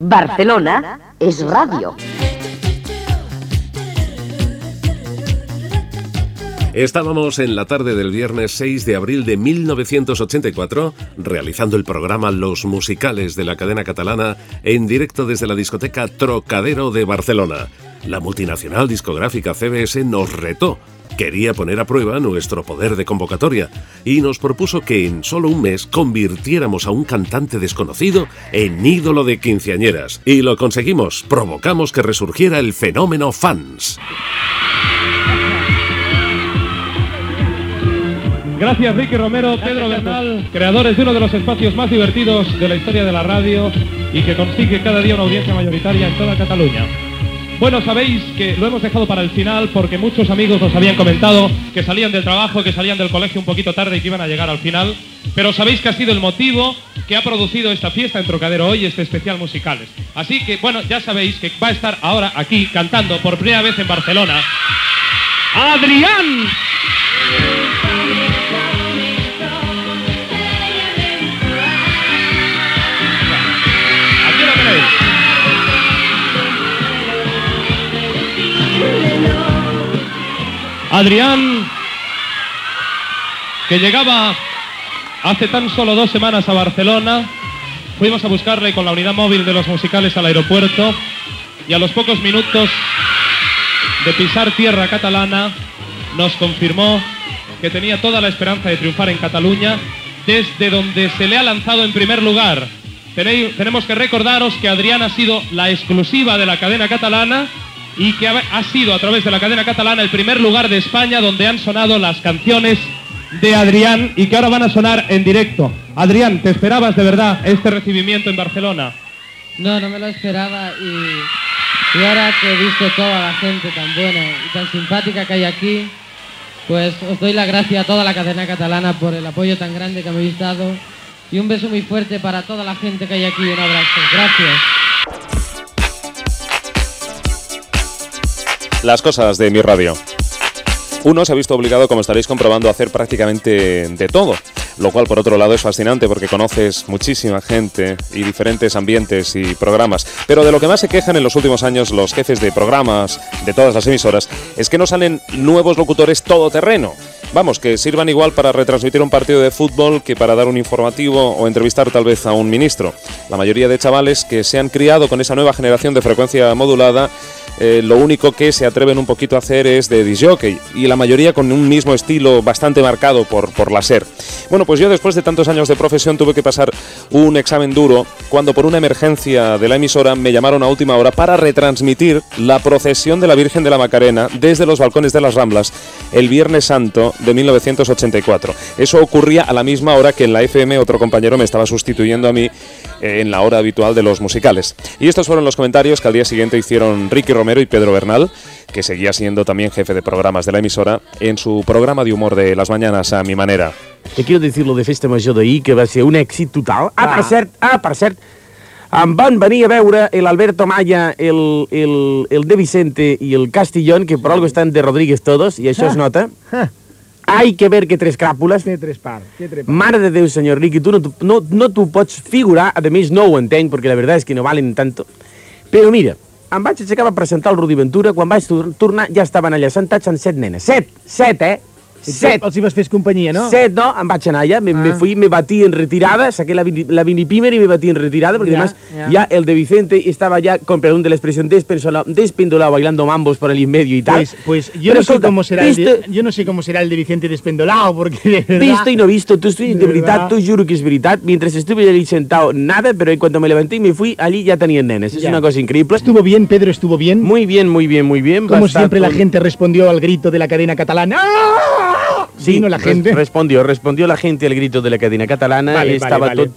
Barcelona es radio. Estábamos en la tarde del viernes 6 de abril de 1984 realizando el programa Los Musicales de la cadena catalana en directo desde la discoteca Trocadero de Barcelona. La multinacional discográfica CBS nos retó quería poner a prueba nuestro poder de convocatoria y nos propuso que en solo un mes convirtiéramos a un cantante desconocido en ídolo de quinceañeras. Y lo conseguimos, provocamos que resurgiera el fenómeno fans. Gracias Ricky Romero, Pedro Bernal, creadores de uno de los espacios más divertidos de la historia de la radio y que consigue cada día una audiencia mayoritaria en toda Cataluña. Bueno, sabéis que lo hemos dejado para el final porque muchos amigos nos habían comentado que salían del trabajo, que salían del colegio un poquito tarde y que iban a llegar al final. Pero sabéis que ha sido el motivo que ha producido esta fiesta en Trocadero hoy, este especial musicales. Así que, bueno, ya sabéis que va a estar ahora aquí cantando por primera vez en Barcelona. Adrián. Adrián, que llegaba hace tan solo dos semanas a Barcelona, fuimos a buscarle con la unidad móvil de los musicales al aeropuerto y a los pocos minutos de pisar tierra catalana nos confirmó que tenía toda la esperanza de triunfar en Cataluña desde donde se le ha lanzado en primer lugar. Tenemos que recordaros que Adrián ha sido la exclusiva de la cadena catalana y que ha sido a través de la cadena catalana el primer lugar de España donde han sonado las canciones de Adrián y que ahora van a sonar en directo. Adrián, ¿te esperabas de verdad este recibimiento en Barcelona? No, no me lo esperaba y, y ahora que he visto toda la gente tan buena y tan simpática que hay aquí, pues os doy la gracia a toda la cadena catalana por el apoyo tan grande que me habéis dado y un beso muy fuerte para toda la gente que hay aquí. Un abrazo. Gracias. Las cosas de mi radio. Uno se ha visto obligado, como estaréis comprobando, a hacer prácticamente de todo. Lo cual, por otro lado, es fascinante porque conoces muchísima gente y diferentes ambientes y programas. Pero de lo que más se quejan en los últimos años los jefes de programas de todas las emisoras es que no salen nuevos locutores todoterreno. Vamos, que sirvan igual para retransmitir un partido de fútbol que para dar un informativo o entrevistar tal vez a un ministro. La mayoría de chavales que se han criado con esa nueva generación de frecuencia modulada eh, lo único que se atreven un poquito a hacer es de disjockey y la mayoría con un mismo estilo bastante marcado por, por la SER. Bueno, pues yo después de tantos años de profesión tuve que pasar un examen duro cuando por una emergencia de la emisora me llamaron a última hora para retransmitir la procesión de la Virgen de la Macarena desde los balcones de las Ramblas el Viernes Santo de 1984. Eso ocurría a la misma hora que en la FM otro compañero me estaba sustituyendo a mí eh, en la hora habitual de los musicales. Y estos fueron los comentarios que al día siguiente hicieron Ricky Romero y Pedro Bernal, que seguía siendo también jefe de programas de la emisora, en su programa de humor de las mañanas a mi manera. Te quiero decir lo de Festa Major d'ahir, que va ser un èxit total. Ah, per cert, ah, per cert, em van venir a veure l'Alberto Maya, el, el, el De Vicente i el Castillón, que por algo estan de Rodríguez todos, i això es nota. Hay que ver que tres cràpules. Té tres parts. Té. Mare de Déu, senyor Riqui, tu no, no, no t'ho pots figurar, a més no ho entenc, perquè la veritat és que no valen tanto. Però mira, em vaig aixecar a presentar el Rudi Ventura, quan vaig tor- tornar ja estaven allà sentats amb set nenes. Set, set, eh? Set. Els hi vas fer companyia, no? Set, no, em vaig anar me, me Ah. fui, me batí en retirada, saqué la, la vinipimer y me batí en retirada, porque Ya, además ya. ya el de Vicente estaba ya, con perdón de la expresión, despendolado, despendolado bailando mambos por el medio y tal. Pues, pues yo, Pero no sé cómo será el de, yo no sé cómo será el de Vicente Despendolado, porque de verdad... visto y no visto, tú estoy, de, De tú juro que es verdad. Mientras estuve allí sentado, nada, pero en cuanto me levanté y me fui, allí ya tenían nenes. Es Ya. una cosa increíble. Estuvo bien, Pedro estuvo bien. Muy bien, muy bien, muy bien. Como siempre la gente respondió al grito de la cadena catalana. ¡Ah! Sí, Vino la gente. respondió, respondió la gente al grito de la cadena catalana. Vale, Estaba vale, vale. tot,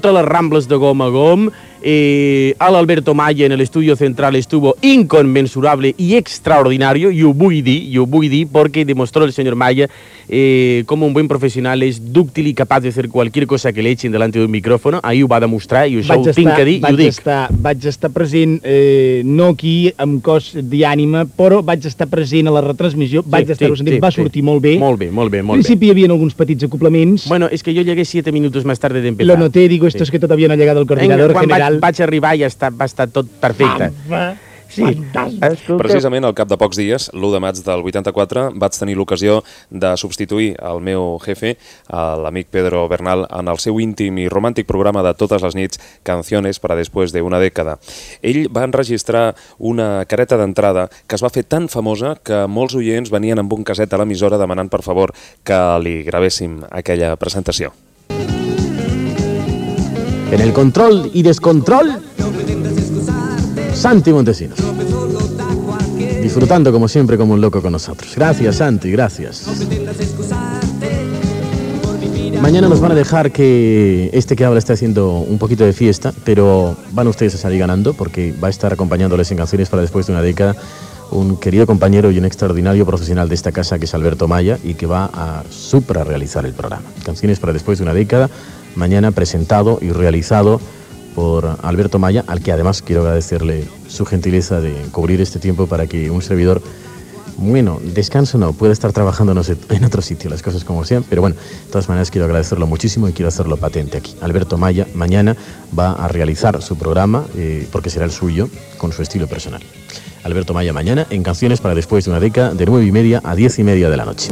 totes les rambles de gom a gom. Eh, Alberto Maya en el estudio central estuvo inconmensurable y extraordinario, y i vull dir porque demostró el señor Maya eh, como un buen profesional es dúctil y capaz de hacer cualquier cosa que le echen delante de un micrófono. Ahí ho va demostrar i això Vaig ho tinc que dir i ho vaig, dic. estar, vaig estar present, eh, no aquí, amb cos d'ànima, però vaig estar present a la retransmissió, vaig Sí, estar-ho sí, sentint, sí, va sí. sortir molt bé. Molt bé, molt bé, Al molt bé. principi hi havia alguns petits acoplaments. Bueno, es que yo llegué siete minutos más tarde de empezar. Lo noté, digo, esto Sí. es que todavía no ha llegado el Venga, coordinador quan general. Tal? vaig arribar i està, va estar tot perfecte. Va, Sí, Precisament al cap de pocs dies, l'1 de maig del 84, vaig tenir l'ocasió de substituir el meu jefe, l'amic Pedro Bernal, en el seu íntim i romàntic programa de totes les nits, Canciones para después de una dècada. Ell va enregistrar una careta d'entrada que es va fer tan famosa que molts oients venien amb un caset a l'emissora demanant, per favor, que li gravéssim aquella presentació. En el control y descontrol, Santi Montesinos. Disfrutando como siempre como un loco con nosotros. Gracias Santi, gracias. Mañana nos van a dejar que este que habla está haciendo un poquito de fiesta, pero van ustedes a salir ganando porque va a estar acompañándoles en canciones para después de una década un querido compañero y un extraordinario profesional de esta casa que es Alberto Maya y que va a supra realizar el programa. Canciones para después de una década, mañana presentado y realizado por Alberto Maya, al que además quiero agradecerle su gentileza de cubrir este tiempo para que un servidor, bueno, descanso no, pueda estar trabajando no sé, en otro sitio, las cosas como sean, pero bueno, de todas maneras quiero agradecerlo muchísimo y quiero hacerlo patente aquí. Alberto Maya mañana va a realizar su programa, eh, porque será el suyo, con su estilo personal. Alberto Maya mañana en Canciones para después de una década, de nueve y media a diez y media de la noche.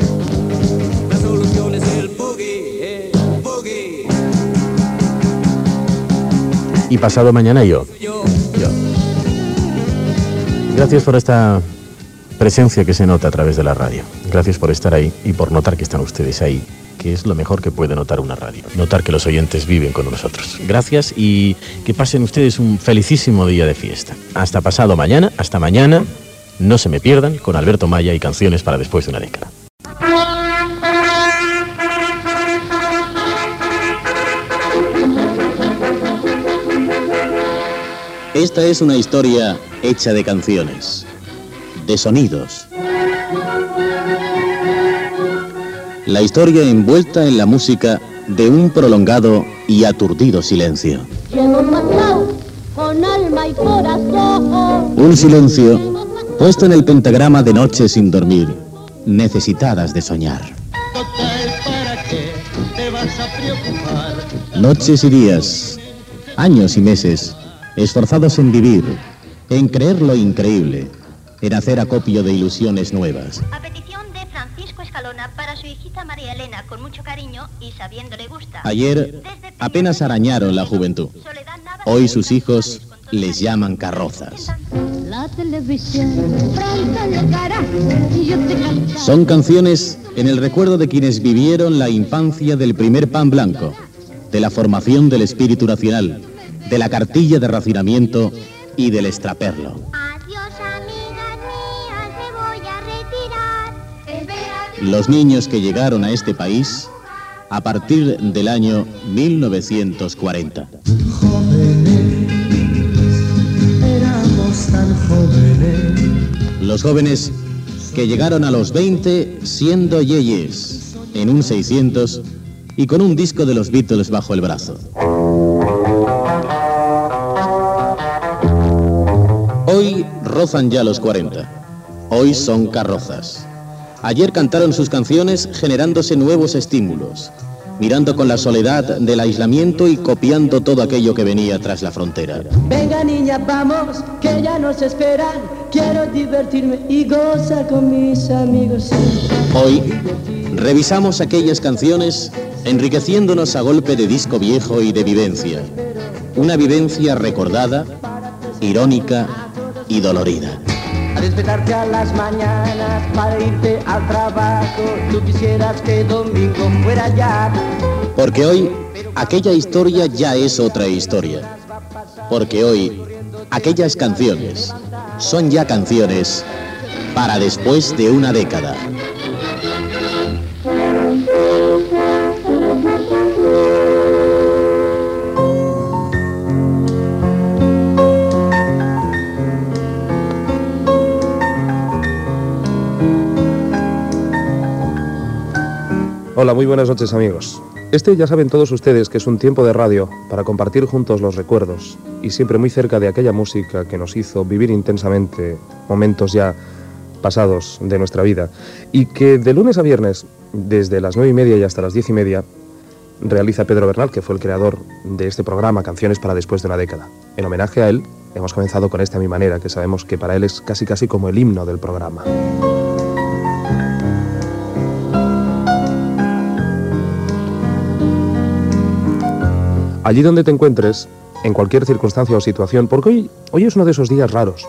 Y pasado mañana yo. Yo. Gracias por esta presencia que se nota a través de la radio. Gracias por estar ahí y por notar que están ustedes ahí, que es lo mejor que puede notar una radio. Notar que los oyentes viven con nosotros. Gracias y que pasen ustedes un felicísimo día de fiesta. Hasta pasado mañana, hasta mañana. No se me pierdan con Alberto Maya y canciones para después de una década. Esta es una historia hecha de canciones, de sonidos. La historia envuelta en la música de un prolongado y aturdido silencio. Llevo pasado con alma y corazón. Un silencio puesto en el pentagrama de noches sin dormir, necesitadas de soñar. Noches y días, años y meses, esforzados en vivir, en creer lo increíble, en hacer acopio de ilusiones nuevas. A petición de Francisco Escalona para su hijita María Elena, con mucho cariño y sabiendo le gusta. Ayer apenas arañaron la juventud. Hoy sus hijos les llaman carrozas. La televisión, pronto llegará y yo te cantaré. Son canciones en el recuerdo de quienes vivieron la infancia del primer pan blanco, de la formación del espíritu nacional, de la cartilla de racionamiento y del extraperlo. Adiós, amigas mías, me voy a retirar. Los niños que llegaron a este país a partir del año 1940. Los jóvenes que llegaron a los 20 siendo yeyes en un 600 y con un disco de los Beatles bajo el brazo. Hoy rozan ya los 40. Hoy son carrozas. Ayer cantaron sus canciones generándose nuevos estímulos, mirando con la soledad del aislamiento y copiando todo aquello que venía tras la frontera. Venga niña, vamos, que ya nos esperan. Quiero divertirme y gozar con mis amigos. Hoy revisamos aquellas canciones enriqueciéndonos a golpe de disco viejo y de vivencia. Una vivencia recordada, irónica y dolorida. A despertarte a las mañanas para irte al trabajo. Tú quisieras que domingo fuera ya. Porque hoy aquella historia ya es otra historia. Porque hoy aquellas canciones son ya canciones para después de una década. Hola, muy buenas noches amigos. Este ya saben todos ustedes que es un tiempo de radio para compartir juntos los recuerdos y siempre muy cerca de aquella música que nos hizo vivir intensamente momentos ya pasados de nuestra vida y que de lunes a viernes, desde las nueve y media y hasta las diez y media, realiza Pedro Bernal, que fue el creador de este programa Canciones para después de una década. En homenaje a él, hemos comenzado con esta a mi manera, que sabemos que para él es casi casi como el himno del programa. Allí donde te encuentres, en cualquier circunstancia o situación, porque hoy, hoy es uno de esos días raros.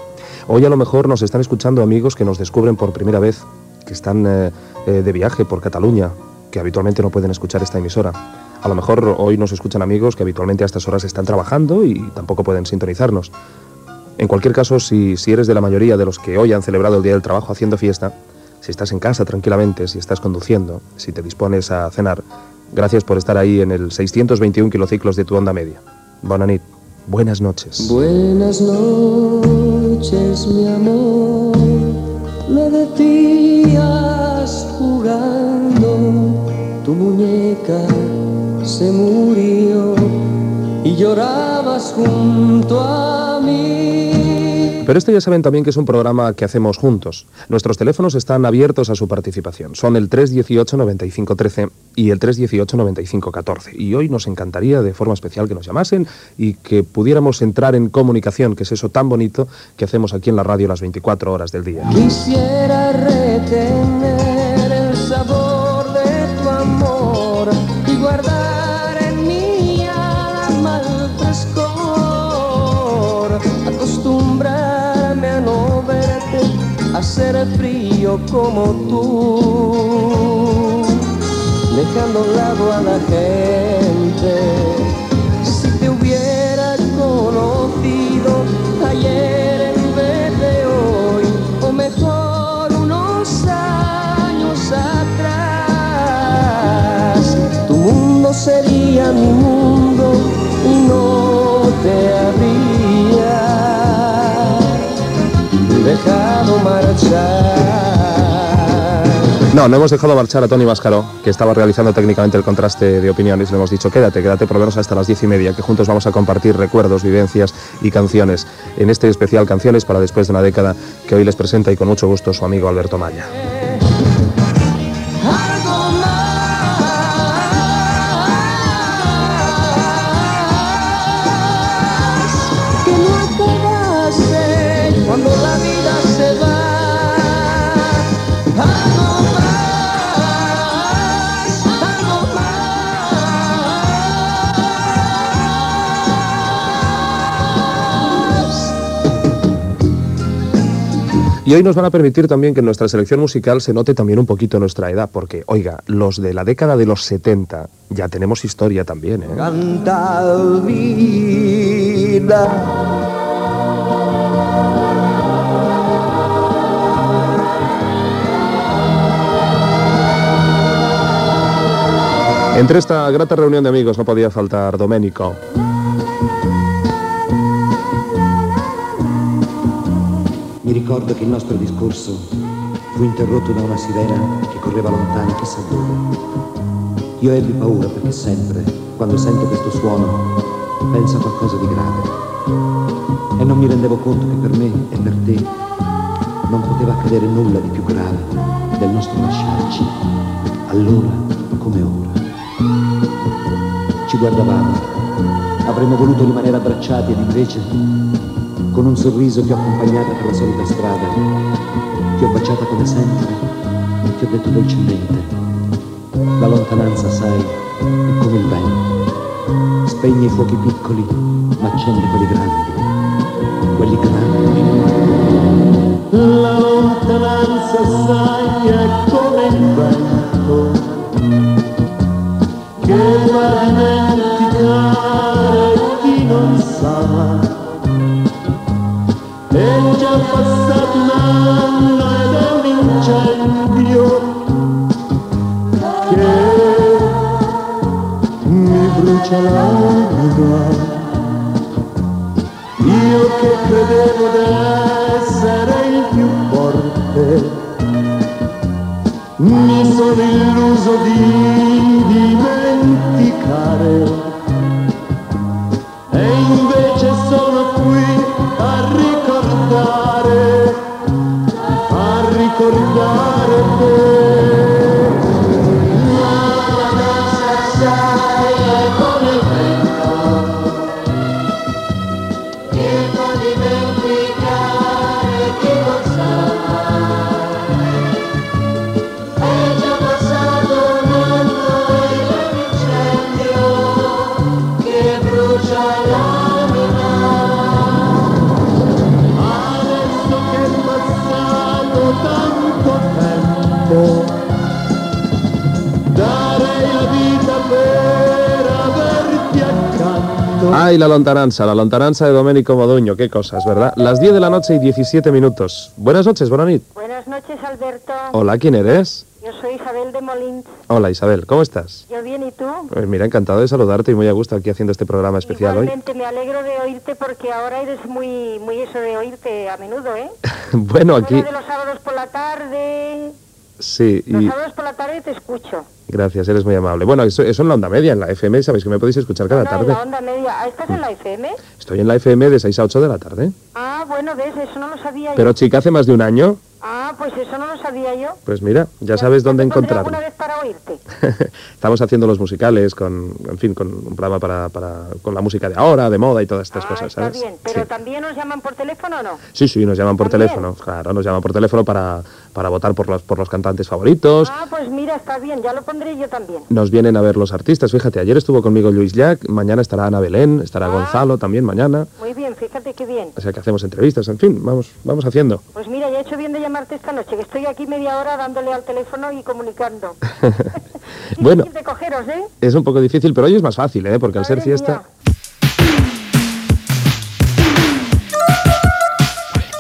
Hoy a lo mejor nos están escuchando amigos que nos descubren por primera vez, que están eh, eh, de viaje por Cataluña, que habitualmente no pueden escuchar esta emisora. A lo mejor hoy nos escuchan amigos que habitualmente a estas horas están trabajando y tampoco pueden sintonizarnos. En cualquier caso, si, si eres de la mayoría de los que hoy han celebrado el Día del Trabajo haciendo fiesta, si estás en casa tranquilamente, si estás conduciendo, si te dispones a cenar, gracias por estar ahí en el 621 kilociclos de tu onda media. Bonanit, buenas noches. Buenas noches, mi amor. Me decías jugando, tu muñeca se murió y llorabas junto a mí. Pero esto ya saben también que es un programa que hacemos juntos. Nuestros teléfonos están abiertos a su participación. Son el 318 95 13 y el 318 95 14. Y hoy nos encantaría de forma especial que nos llamasen y que pudiéramos entrar en comunicación, que es eso tan bonito que hacemos aquí en la radio las 24 horas del día. Quisiera como tú, dejando a lado a la gente. Si te hubiera conocido ayer en vez de hoy, o mejor unos años atrás, tu mundo sería mi mundo No, no hemos dejado marchar a Tony Máscaro, que estaba realizando técnicamente el contraste de opiniones. Le hemos dicho, quédate, quédate por lo menos hasta las diez y media, que juntos vamos a compartir recuerdos, vivencias y canciones en este especial Canciones para después de una década que hoy les presenta y con mucho gusto su amigo Alberto Maya. Y hoy nos van a permitir también que en nuestra selección musical se note también un poquito nuestra edad, porque, oiga, los de la década de los 70 ya tenemos historia también, ¿eh? Canta vida. Entre esta grata reunión de amigos no podía faltar Domenico. Mi ricordo che il nostro discorso fu interrotto da una sirena che correva lontano chissà dove. Io ebbi paura perché sempre, quando sento questo suono, penso a qualcosa di grave. E non mi rendevo conto che per me e per te non poteva accadere nulla di più grave del nostro lasciarci, allora come ora. Ci guardavamo, avremmo voluto rimanere abbracciati ed invece, con un sorriso ti ho accompagnata per la solita strada, ti ho baciata come sempre e ti ho detto dolcemente, la lontananza, sai, è come il vento, spegne i fuochi piccoli, ma accende quelli grandi, quelli grandi. La lontananza sai è Baby, baby. Ay, la lontananza, la lontananza de Domenico Moduño, qué cosas, ¿verdad? Las 10 de la noche y 17 minutos. Buenas noches, Bonanit. Buenas noches, Alberto. Hola, ¿quién eres? Yo soy Isabel de Molins. Hola, Isabel, ¿cómo estás? Yo bien, ¿y tú? Pues mira, encantado de saludarte y muy a gusto aquí haciendo este programa especial hoy. Igualmente, me alegro de oírte porque ahora eres muy, muy eso de oírte a menudo, ¿eh? bueno, aquí... De los sábados por la tarde... Sí, Los y sábados por la tarde te escucho. gracias, eres muy amable. Bueno, eso, eso en la onda media, en la FM, sabéis que me podéis escuchar cada No, en tarde. la onda media. Ah, ¿Estás en la FM? Estoy en la FM de 6 a 8 de la tarde. Ah, bueno, ves, eso no lo sabía Pero yo. chica, hace más de un año, Ah, pues eso no lo sabía yo. pues mira, ya sabes dónde ¿Pondré encontrarme. alguna vez para oírte? Estamos haciendo los musicales con, en fin, con un programa para, para- con la música de ahora, de moda y todas estas cosas, Ah, Está ¿sabes? bien, pero ¿también nos llaman por teléfono o no? Sí, sí, nos llaman por teléfono, claro, nos llaman por teléfono para, para votar por los, por los cantantes favoritos. Ah, pues mira, está bien, ya lo pondré yo también. Nos vienen a ver los artistas. Fíjate, ayer estuvo conmigo Luis Jack, mañana estará Ana Belén, estará Ah. Gonzalo también mañana. Muy bien, fíjate qué bien. O sea que hacemos entrevistas, en fin, vamos, vamos haciendo. Pues mira, ya he hecho bien de llamarte esta noche, que estoy aquí media hora dándole al teléfono y comunicando. bueno, cogeros, ¿eh? es un poco difícil, pero hoy es más fácil, ¿eh? Porque al ser fiesta...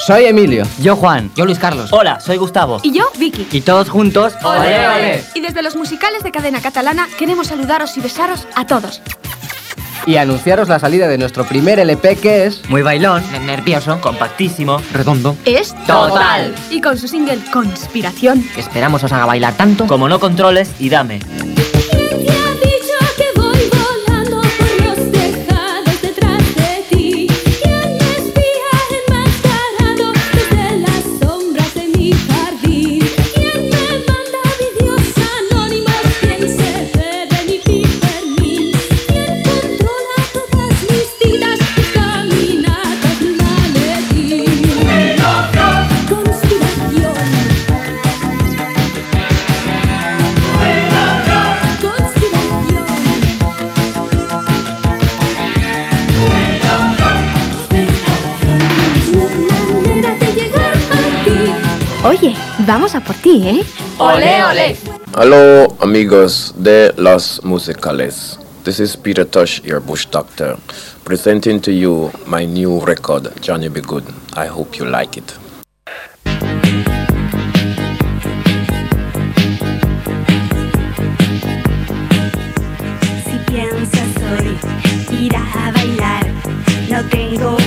Soy Emilio. Yo Juan. Yo Luis Carlos. Hola, soy Gustavo. Y yo, Vicky. Y todos juntos. ¡Olé, olé! Y desde los musicales de cadena catalana queremos saludaros y besaros a todos. Y anunciaros la salida de nuestro primer LP que es. Muy bailón, nervioso, compactísimo, redondo. Es Total. Y con su single Conspiración. Esperamos os haga bailar tanto como no controles y dame. Oye, vamos a por ti, ¿eh? Olé, olé. Hello, amigos de Los Musicales. This is Peter Tosh, your bush doctor, presenting to you my new record, Johnny Be Good. I hope you like it. Si piensas hoy ir a bailar, no tengo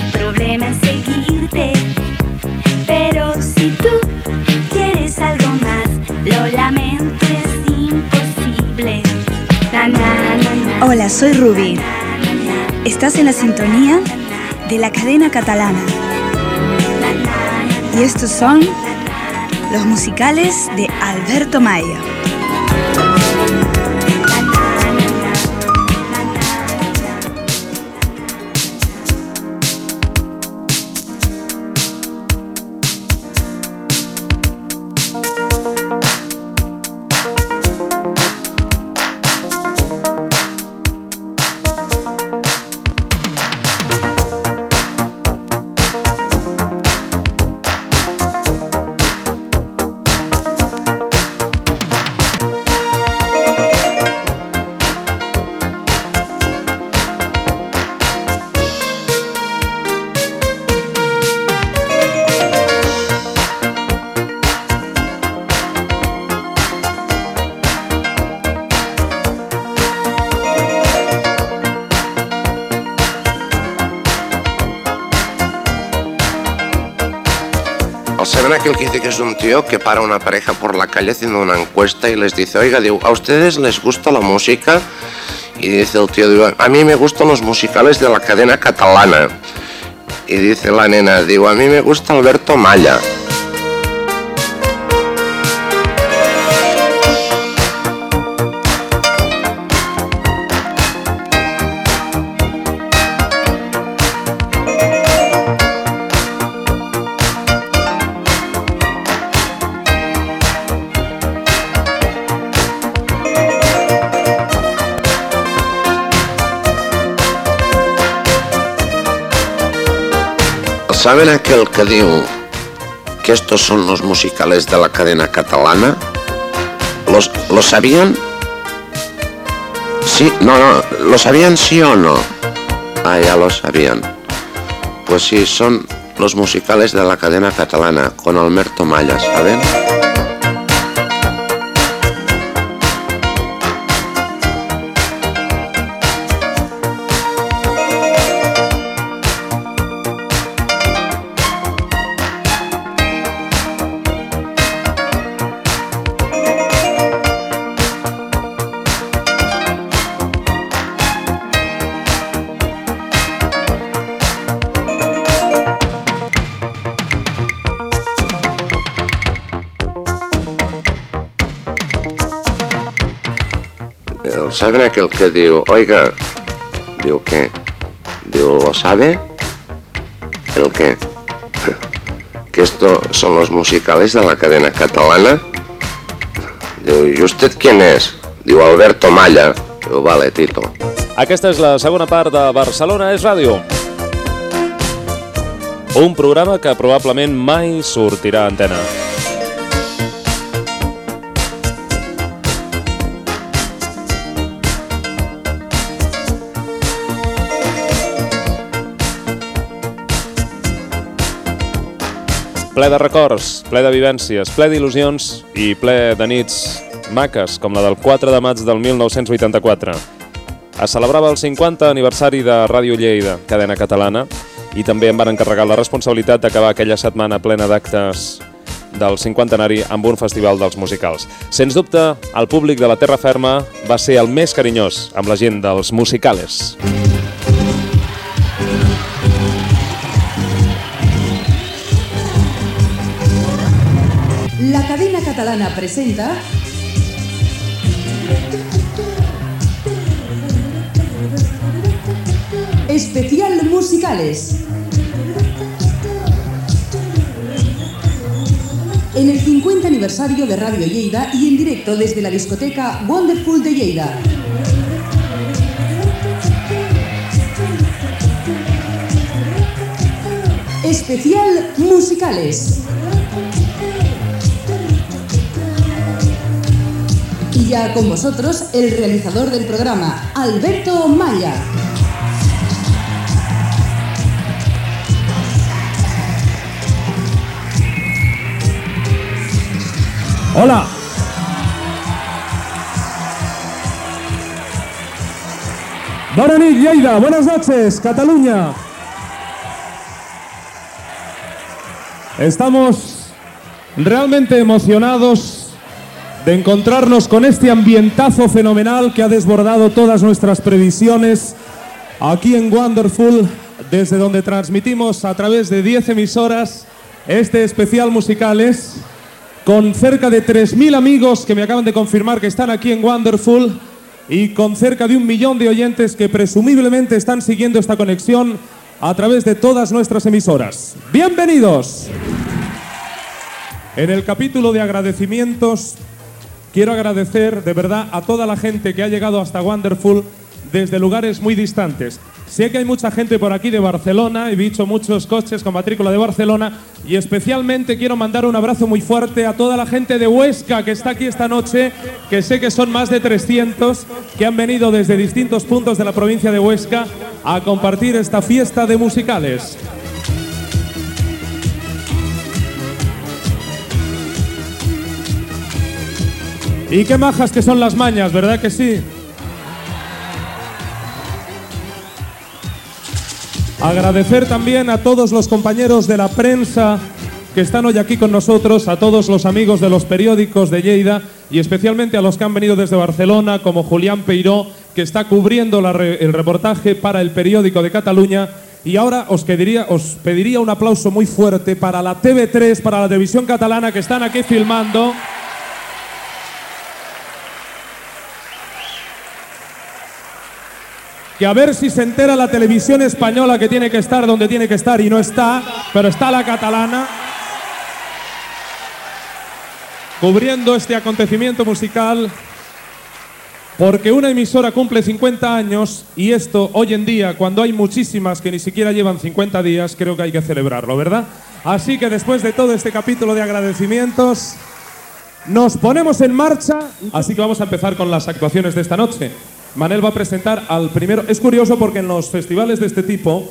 soy Ruby. Estás en la sintonía de la cadena catalana. Y estos son los musicales de Alberto Maya. Un tío que para una pareja por la calle haciendo una encuesta y les dice, oiga, digo, ¿a ustedes les gusta la música? Y dice el tío, digo, a mí me gustan los musicales de la cadena catalana. Y dice la nena, digo, a mí me gusta Alberto Malla. ¿Saben aquel que digo que estos son los musicales de la cadena catalana? ¿Los, ¿Lo sabían? Sí, no, no, ¿lo sabían sí o no? Ah, ya lo sabían. Pues sí, son los musicales de la cadena catalana con Alberto Malla, ¿saben? Que digo, oiga, digo qué? Digo, ¿lo sabe? ¿El qué? Que esto son los musicales de la cadena catalana. Digo, ¿y usted quién es? Digo, Alberto Malla. Digo, vale, Tito. Aquesta és la segona part de Barcelona és Ràdio. Un programa que probablement mai sortirà a antena. Ple de records, ple de vivències, ple d'il·lusions i ple de nits maques, com la del 4 de maig del 1984. Es celebrava el 50 aniversari de Ràdio Lleida, cadena catalana, i també em van encarregar la responsabilitat d'acabar aquella setmana plena d'actes del cinquantenari amb un festival dels musicals. Sens dubte, el públic de la Terra Ferma va ser el més carinyós amb la gent dels musicales. La cadena catalana presenta Especial Musicales. En el 50 aniversario de Radio Lleida y en directo desde la discoteca Wonderful de Lleida. Especial Musicales. Ya con vosotros el realizador del programa, Alberto Maya. Hola. Nit, Lleida. Buenas noches, Cataluña. Estamos realmente emocionados de encontrarnos con este ambientazo fenomenal que ha desbordado todas nuestras previsiones aquí en Wonderful, desde donde transmitimos a través de 10 emisoras este especial musicales con cerca de 3.000 amigos que me acaban de confirmar que están aquí en Wonderful y con cerca de un millón de oyentes que presumiblemente están siguiendo esta conexión a través de todas nuestras emisoras. Bienvenidos. En el capítulo de agradecimientos quiero agradecer de verdad a toda la gente que ha llegado hasta Wonderful desde lugares muy distantes. Sé que hay mucha gente por aquí de Barcelona, he visto muchos coches con matrícula de Barcelona y especialmente quiero mandar un abrazo muy fuerte a toda la gente de Huesca que está aquí esta noche, que sé que son más de 300, que han venido desde distintos puntos de la provincia de Huesca a compartir esta fiesta de musicales. Y qué majas que son las mañas, ¿verdad que sí? Agradecer también a todos los compañeros de la prensa que están hoy aquí con nosotros, a todos los amigos de los periódicos de Lleida y especialmente a los que han venido desde Barcelona, como Julián Peiró, que está cubriendo el reportaje para el periódico de Cataluña. Y ahora os os pediría un aplauso muy fuerte para la TV3, para la televisión catalana que están aquí filmando. A ver si se entera la televisión española que tiene que estar donde tiene que estar y no está, pero está la catalana cubriendo este acontecimiento musical porque una emisora cumple 50 años y esto hoy en día, cuando hay muchísimas que ni siquiera llevan 50 días, creo que hay que celebrarlo, ¿verdad? Así que después de todo este capítulo de agradecimientos, nos ponemos en marcha, así que vamos a empezar con las actuaciones de esta noche. Manel va a presentar al primero. Es curioso porque en los festivales de este tipo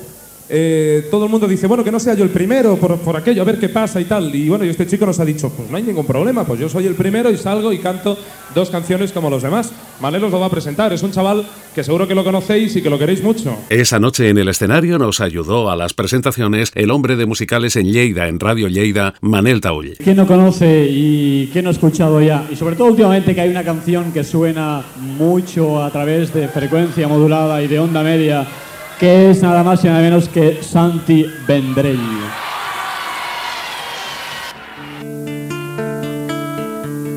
eh, todo el mundo dice, bueno, que no sea yo el primero por, por aquello, a ver qué pasa y tal. Y bueno, y este chico nos ha dicho, pues no hay ningún problema, pues yo soy el primero y salgo y canto dos canciones como los demás. Manel os lo va a presentar. Es un chaval que seguro que lo conocéis y que lo queréis mucho. Esa noche en el escenario nos ayudó a las presentaciones el hombre de musicales en Lleida, en Radio Lleida, Manel Taull. ¿Quién no conoce y quién no ha escuchado ya? Y sobre todo últimamente que hay una canción que suena mucho a través de frecuencia modulada y de onda media, que es nada más y nada menos que Santi Vendrell.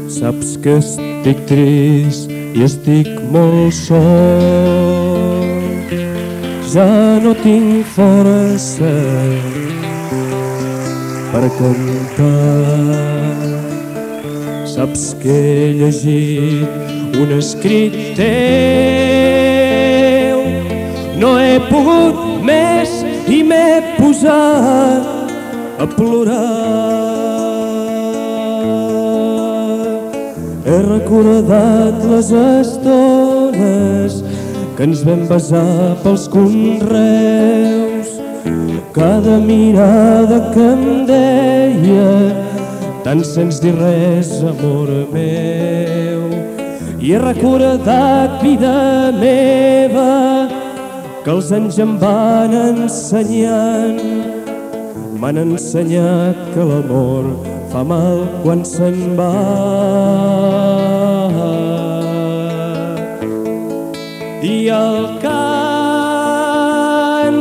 Saps que estic trist i estic molt sol. Ja no tinc força per cantar. Saps que he llegit un escrit teu. No he pogut més i m'he posat a plorar. He recordat les estones que ens vam besar pels conreus. Cada mirada que em deia tant sens dir res, amor meu. I he recordat, vida meva, que els anys em van ensenyant, m'han ensenyat que l'amor fa mal quan se'n va. I el cant,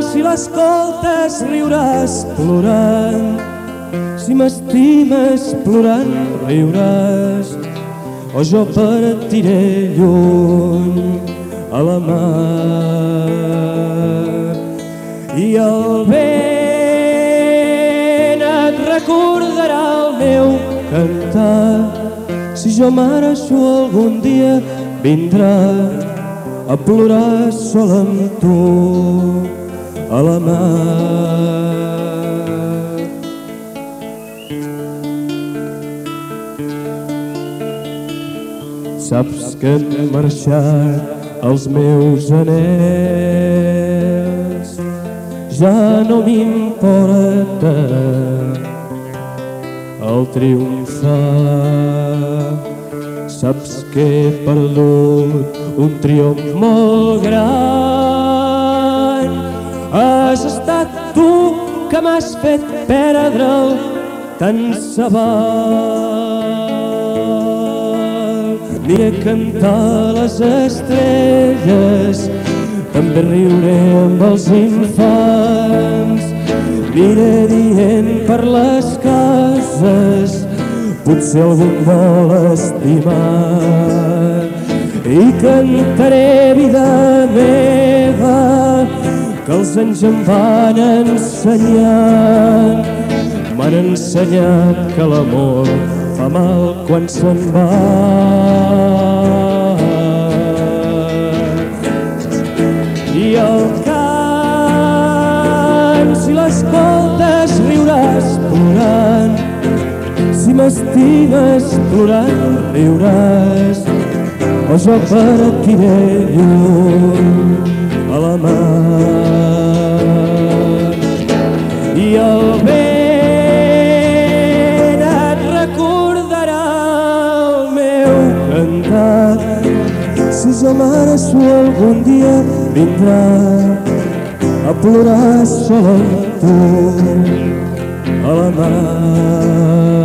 si l'escoltes, riuràs plorant. Si m'estimes plorant, riuràs. O jo partiré lluny a la mar. I el vent et recordarà el meu cantar. Si jo marxo algun dia, vindrà a plorar sol amb tu a la mar. Saps que han marxat els meus anells, ja no m'importa el triomfar. Saps que he perdut un triomf molt gran. Has estat tu que m'has fet perdre'l tant se val. Aniré a cantar les estrelles, també riuré amb els infants. Aniré dient per les cases, potser algun vol estimar. I cantaré vida meva, que els anys em van ensenyant. M'han ensenyat que l'amor fa mal quan se'n va. Si l'escoltes, riuràs plorant. Si m'estimes plorant, riuràs. O jo partiré lluny a la mar. I el vent et recordarà el meu cantar. Si jo marxo algun dia, vindrà apurasse alana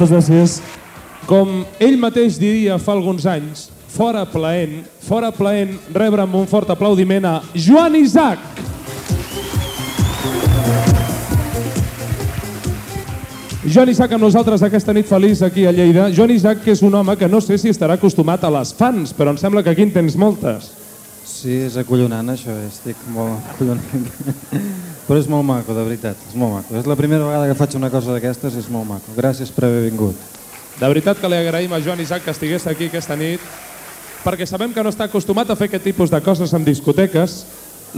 Moltes gràcies. Com ell mateix diria fa alguns anys, fora plaent, fora plaent rebre amb un fort aplaudiment a Joan Isaac. Joan Isaac amb nosaltres aquesta nit feliç aquí a Lleida. Joan Isaac, que és un home que no sé si estarà acostumat a les fans, però em sembla que aquí en tens moltes. Sí, és acollonant això, estic molt acollonant. Però és molt maco, de veritat, és molt maco. És la primera vegada que faig una cosa d'aquestes, és molt maco. Gràcies per haver vingut. De veritat que li agraïm a Joan Isaac que estigués aquí aquesta nit, perquè sabem que no està acostumat a fer aquest tipus de coses en discoteques.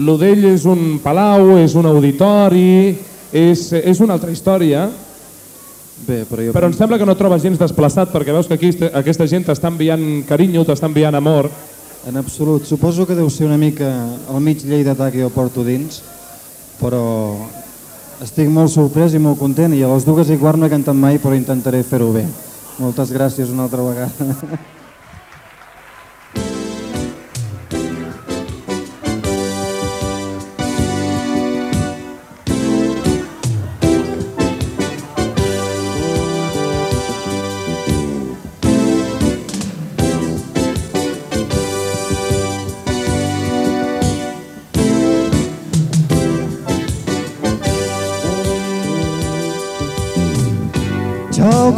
Lo d'ell és un palau, és un auditori, és, és una altra història, Bé, però jo... però em sembla que no trobes gens desplaçat perquè veus que aquí aquesta gent t'està enviant carinyo, t'està enviant amor. En absolut. Suposo que deu ser una mica al mig lleidatà que jo porto dins, però estic molt sorprès i molt content i a les dues i quart no he cantat mai, però intentaré fer-ho bé. Moltes gràcies una altra vegada.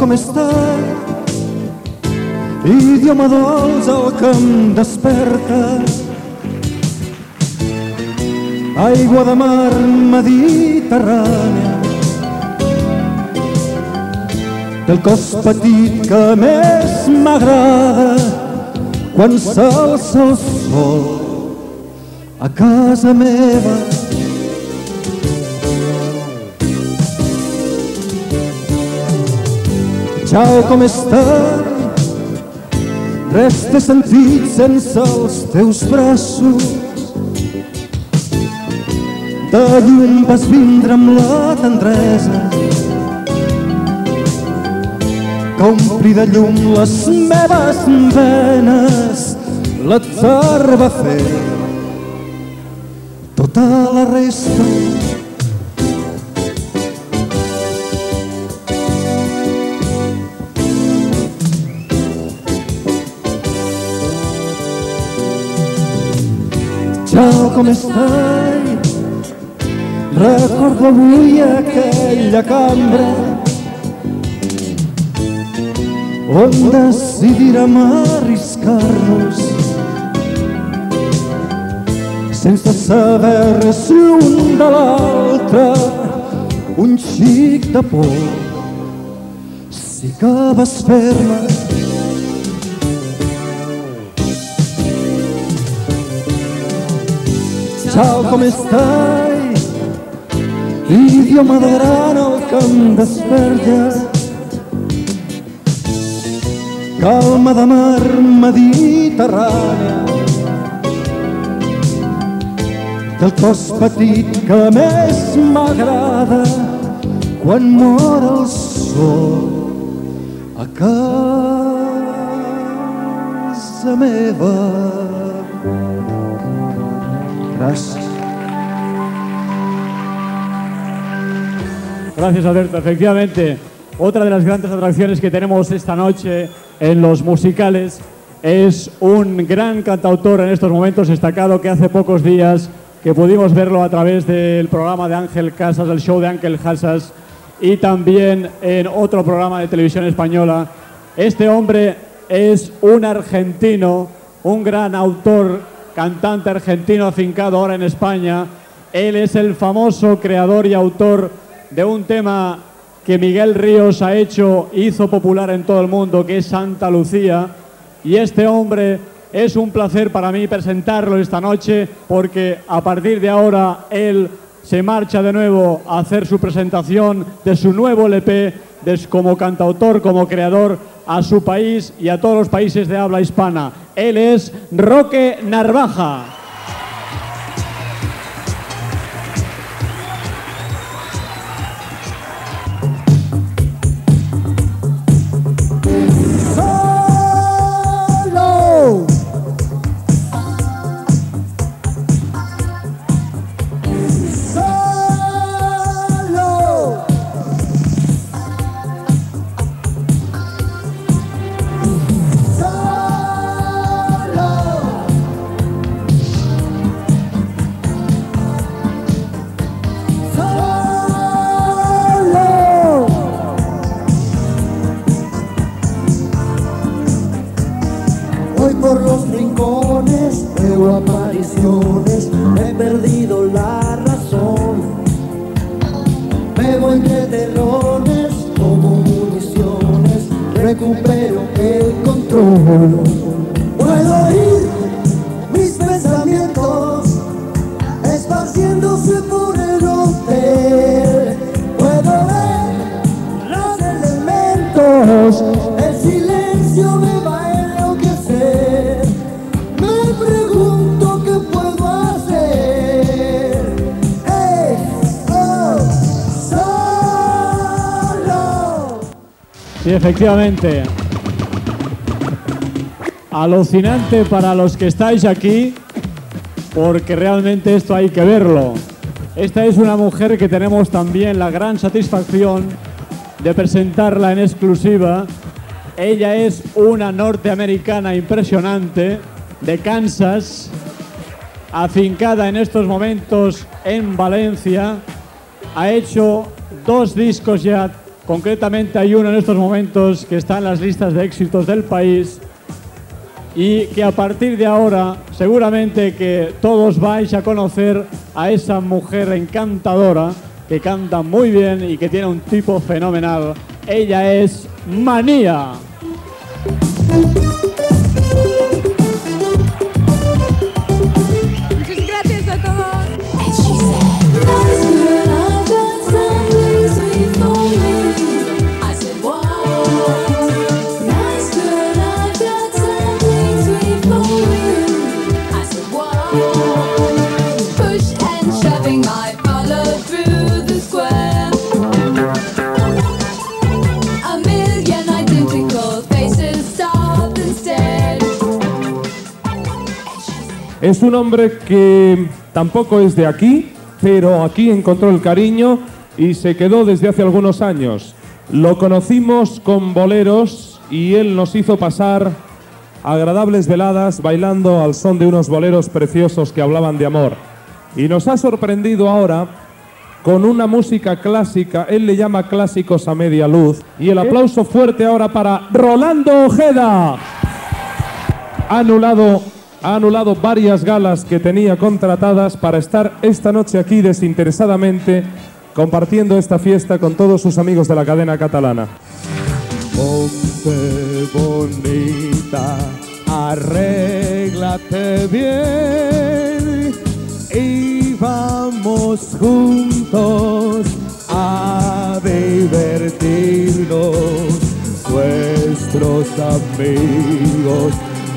com estàs? Idioma dolç el que em desperta. Aigua de mar mediterrània. Del cos petit que més m'agrada quan s'alça el sol a casa meva. Ciao, com estàs? Res té sentit sense els teus braços. De llum vas vindre amb la tendresa que ompli de llum les meves venes. L'atzar va fer tota la resta. Com estàs? Recordo avui aquella cambra on decidirem arriscar-nos sense saber res l'un de l'altre un xic de por sí que vas fer-me Ciao, com estàs? Idioma de gran el que em calma de mar mediterrània del cos petit que més m'agrada quan mor el sol a casa meva. Gràcies. Gracias, Alberto. Efectivamente, otra de las grandes atracciones que tenemos esta noche en los musicales es un gran cantautor en estos momentos destacado que hace pocos días que pudimos verlo a través del programa de Ángel Casas, el show de Ángel Casas y también en otro programa de televisión española. Este hombre es un argentino, un gran autor, cantante argentino afincado ahora en España. Él es el famoso creador y autor de un tema que Miguel Ríos ha hecho, hizo popular en todo el mundo, que es Santa Lucía. Y este hombre es un placer para mí presentarlo esta noche porque a partir de ahora él se marcha de nuevo a hacer su presentación de su nuevo LP como cantautor, como creador a su país y a todos los países de habla hispana. Él es Roque Narvaja. Efectivamente. Alucinante para los que estáis aquí, porque realmente esto hay que verlo. Esta es una mujer que tenemos también la gran satisfacción de presentarla en exclusiva. Ella es una norteamericana impresionante de Kansas, afincada en estos momentos en Valencia. Ha hecho dos discos ya, concretamente hay uno en estos momentos que está en las listas de éxitos del país y que a partir de ahora seguramente que todos vais a conocer a esa mujer encantadora que canta muy bien y que tiene un tipo fenomenal. Ella es Manía. Es un hombre que tampoco es de aquí, pero aquí encontró el cariño y se quedó desde hace algunos años. Lo conocimos con boleros y él nos hizo pasar agradables veladas bailando al son de unos boleros preciosos que hablaban de amor. Y nos ha sorprendido ahora con una música clásica, él le llama clásicos a media luz. Y el aplauso fuerte ahora para Rolando Ojeda anulado, ha anulado varias galas que tenía contratadas para estar esta noche aquí desinteresadamente compartiendo esta fiesta con todos sus amigos de la cadena catalana. Ponte bonita, arréglate bien y vamos juntos a divertirnos. Nuestros amigos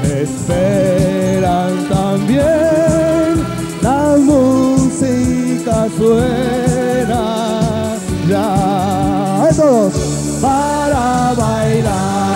esperan también. La música suena ya. ¡Ahí todos! para bailar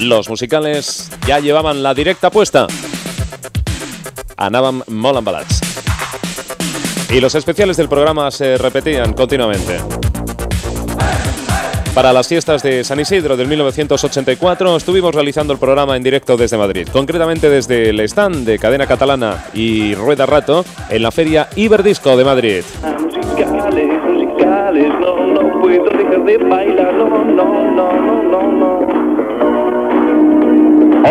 Los musicales ya llevaban la directa puesta. Anaban molt embalats. Y los especiales del programa se repetían continuamente. Para las fiestas de San Isidro del 1984 estuvimos realizando el programa en directo desde Madrid, concretamente desde el stand de Cadena Catalana y Rueda Rato en la feria Iberdisco de Madrid. Musicales, musicales, no, no puedo dejar de bailar, no, no, no, no, no, no.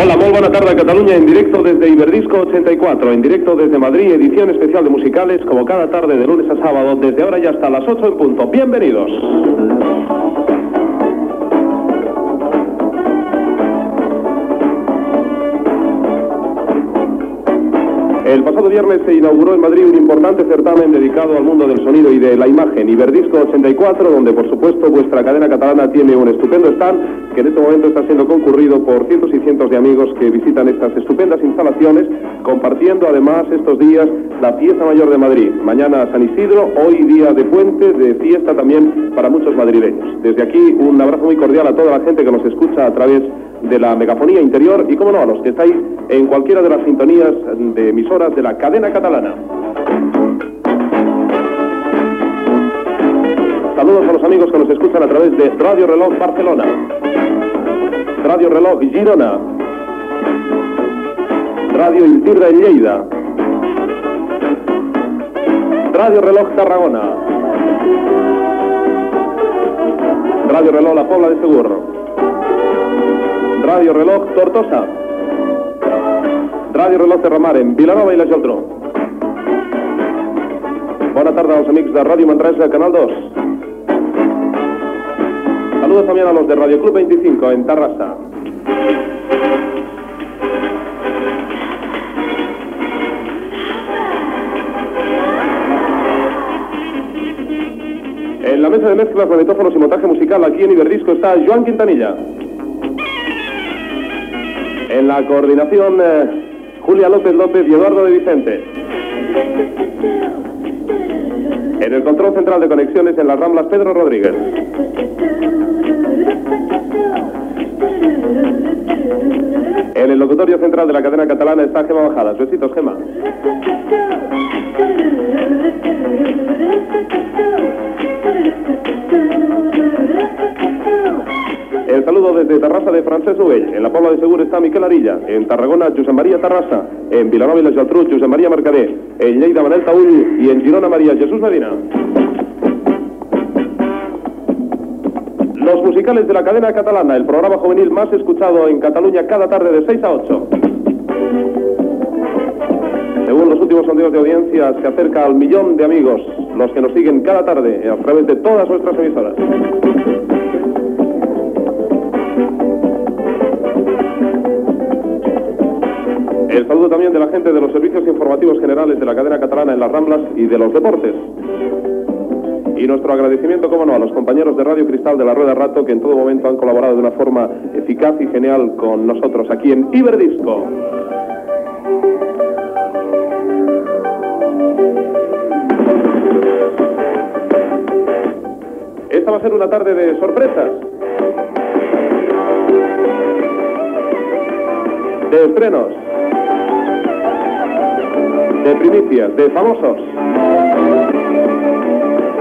Hola, muy buena tarde a Cataluña en directo desde Iberdisco 84, en directo desde Madrid, edición especial de musicales como cada tarde de lunes a sábado, desde ahora ya hasta las 8 en punto. Bienvenidos. El pasado viernes se inauguró en Madrid un importante certamen dedicado al mundo del sonido y de la imagen, Iberdisco 84, donde por supuesto vuestra cadena catalana tiene un estupendo stand que en este momento está siendo concurrido por cientos y cientos de amigos que visitan estas estupendas instalaciones, compartiendo además estos días la fiesta mayor de Madrid. Mañana San Isidro, hoy día de puente, de fiesta también para muchos madrileños. Desde aquí un abrazo muy cordial a toda la gente que nos escucha a través de la megafonía interior y, como no, a los que estáis en cualquiera de las sintonías de emisoras de la cadena catalana. Saludos a los amigos que nos escuchan a través de Radio Reloj Barcelona, Radio Reloj Girona, Radio Intirra en Lleida, Radio Reloj Tarragona, Radio Reloj La Pobla de Seguro, Radio Reloj Tortosa, Radio Reloj Terramar en Vilanova i la Geltrú. Bona tarda als amics de Ràdio Manresa, Canal 2. Saludos también a los de Radio Club 25 en Tarrasa. En la mesa de mezclas, manetófonos y montaje musical aquí en Iberdisco está Joan Quintanilla. En la coordinación, eh, Julia López López y Eduardo de Vicente. En el control central de conexiones en las Ramblas, Pedro Rodríguez. En el locutorio central de la cadena catalana está Gema Bajadas. Besitos, Gema. Saludo desde Tarrasa de Francesc Novell. En la Pobla de Segur está Miquel Arilla. En Tarragona, Josep María Tarrasa. En Vilanova i la Geltrú, Josep María Mercader. En Lleida, Manel Taúl. Y en Girona, María Jesús Medina. Los musicales de la cadena catalana, el programa juvenil más escuchado en Cataluña cada tarde de 6 a 8. Según los últimos sondeos de audiencia, se acerca al millón de amigos, los que nos siguen cada tarde a través de todas nuestras emisoras. El saludo también de la gente de los servicios informativos generales de la cadena catalana en las Ramblas y de los deportes. Y nuestro agradecimiento, como no, a los compañeros de Radio Cristal de la Rueda Rato que en todo momento han colaborado de una forma eficaz y genial con nosotros aquí en Iberdisco. Esta va a ser una tarde de sorpresas. De estrenos. De primicias, de famosos.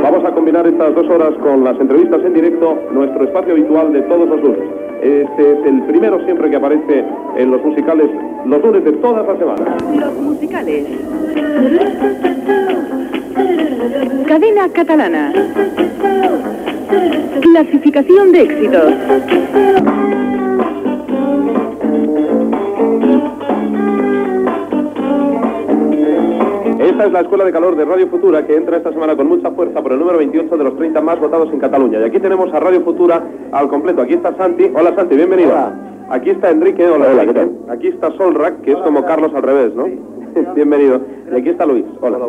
Vamos a combinar estas dos horas con las entrevistas en directo, nuestro espacio habitual de todos los lunes. Este es el primero siempre que aparece en los musicales los lunes de todas las semanas. Los musicales. Cadena catalana. Clasificación de éxitos. Esta es la Escuela de Calor de Radio Futura que entra esta semana con mucha fuerza por el número 28 de los 30 más votados en Cataluña. Y aquí tenemos a Radio Futura al completo. Aquí está Santi. Hola Santi, bienvenido. Aquí está Enrique. Hola, Enrique. Aquí está Solrak, que es como Carlos al revés, ¿no? bienvenido. Y aquí está Luis. Hola.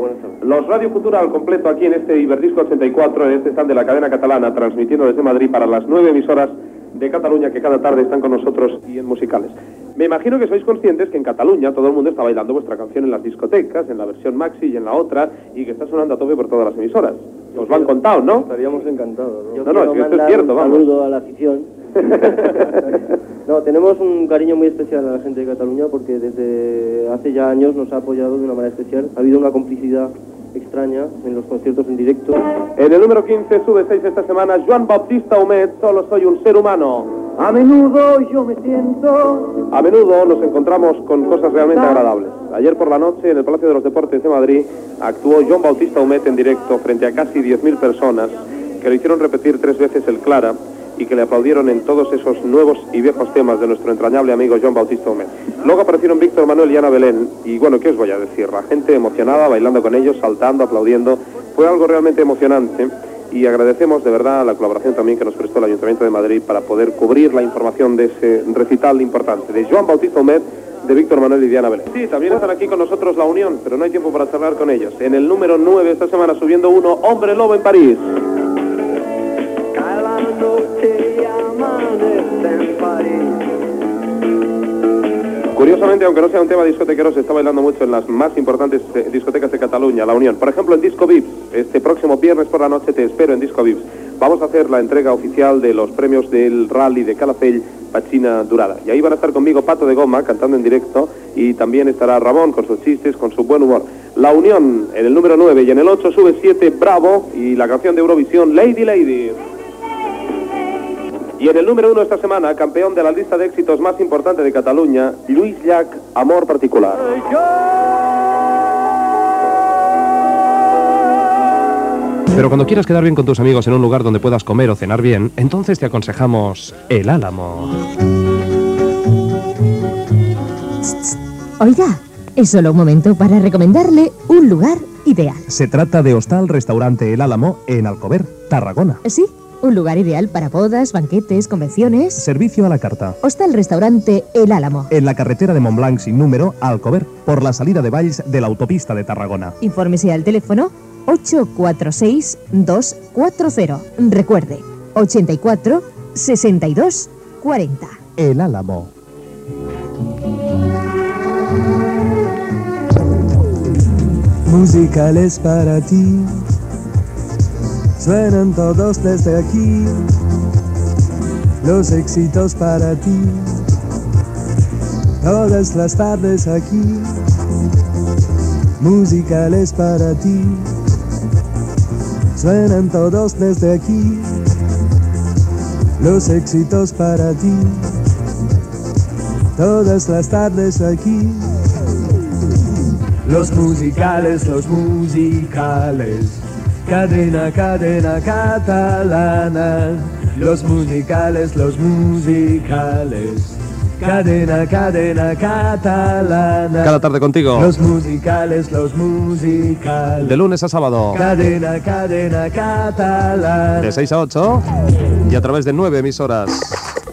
Los Radio Futura al completo aquí en este Iberdisco 84, en este stand de la cadena catalana, transmitiendo desde Madrid para las nueve emisoras de Cataluña que cada tarde están con nosotros y en musicales. Me imagino que sois conscientes que en Cataluña todo el mundo está bailando vuestra canción en las discotecas, en la versión maxi y en la otra, y que está sonando a tope por todas las emisoras. Os lo han contado, ¿no? Estaríamos encantados. ¿no? No, no, es que esto es cierto, un vamos. saludo a la afición. no, tenemos un cariño muy especial a la gente de Cataluña porque desde hace ya años nos ha apoyado de una manera especial. Ha habido una complicidad extraña en los conciertos en directo. En el número 15 sube 6 esta semana Juan Bautista Humet, solo soy un ser humano. A menudo yo me siento A menudo nos encontramos con cosas realmente agradables. Ayer por la noche en el Palacio de los Deportes de Madrid actuó John Bautista Humet en directo frente a casi 10.000 personas que lo hicieron repetir tres veces el Clara y que le aplaudieron en todos esos nuevos y viejos temas de nuestro entrañable amigo John Bautista Humet. Luego aparecieron Víctor Manuel y Ana Belén y bueno, ¿qué os voy a decir? La gente emocionada, bailando con ellos, saltando, aplaudiendo. Fue algo realmente emocionante y agradecemos de verdad la colaboración también que nos prestó el Ayuntamiento de Madrid para poder cubrir la información de ese recital importante de Joan Bautista Humet, de Víctor Manuel y Diana Belén. Sí, también están aquí con nosotros la Unión, pero no hay tiempo para charlar con ellos. En el número 9 esta semana subiendo uno, Hombre Lobo en París. Curiosamente, aunque no sea un tema discotequero, se está bailando mucho en las más importantes eh, discotecas de Cataluña, La Unión. Por ejemplo, en Disco Vips. Este próximo viernes por la noche te espero en Disco Vips. Vamos a hacer la entrega oficial de los premios del rally de Calafell Pachina Durada. Y ahí van a estar conmigo Pato de Goma cantando en directo y también estará Ramón con sus chistes, con su buen humor. La Unión en el número 9 y en el 8 sube 7 Bravo y la canción de Eurovisión Lady Lady. Y en el número 1 esta semana, campeón de la lista de éxitos más importante de Cataluña, Luis Llach, Amor Particular. Pero cuando quieras quedar bien con tus amigos en un lugar donde puedas comer o cenar bien, entonces te aconsejamos El Álamo. Oiga, es solo un momento para recomendarle un lugar ideal. Se trata de Hostal Restaurante El Álamo en Alcover, Tarragona. Sí, un lugar ideal para bodas, banquetes, convenciones. Servicio a la carta. Hostal Restaurante El Álamo. En la carretera de Montblanc sin número, Alcover, por la salida de Valls de la autopista de Tarragona. Infórmese al teléfono 846-240. Recuerde, 84 62 40. El Álamo. Musicales para ti, suenan todos desde aquí, los éxitos para ti, todas las tardes aquí, musicales para ti, suenan todos desde aquí, los éxitos para ti, todas las tardes aquí. Los musicales, los musicales. Cadena, cadena catalana. Los musicales, los musicales. Cadena, cadena catalana. Cada tarde contigo. Los musicales, los musicales. De lunes a sábado. Cadena, cadena catalana. De 6 a 8. Y a través de nueve emisoras.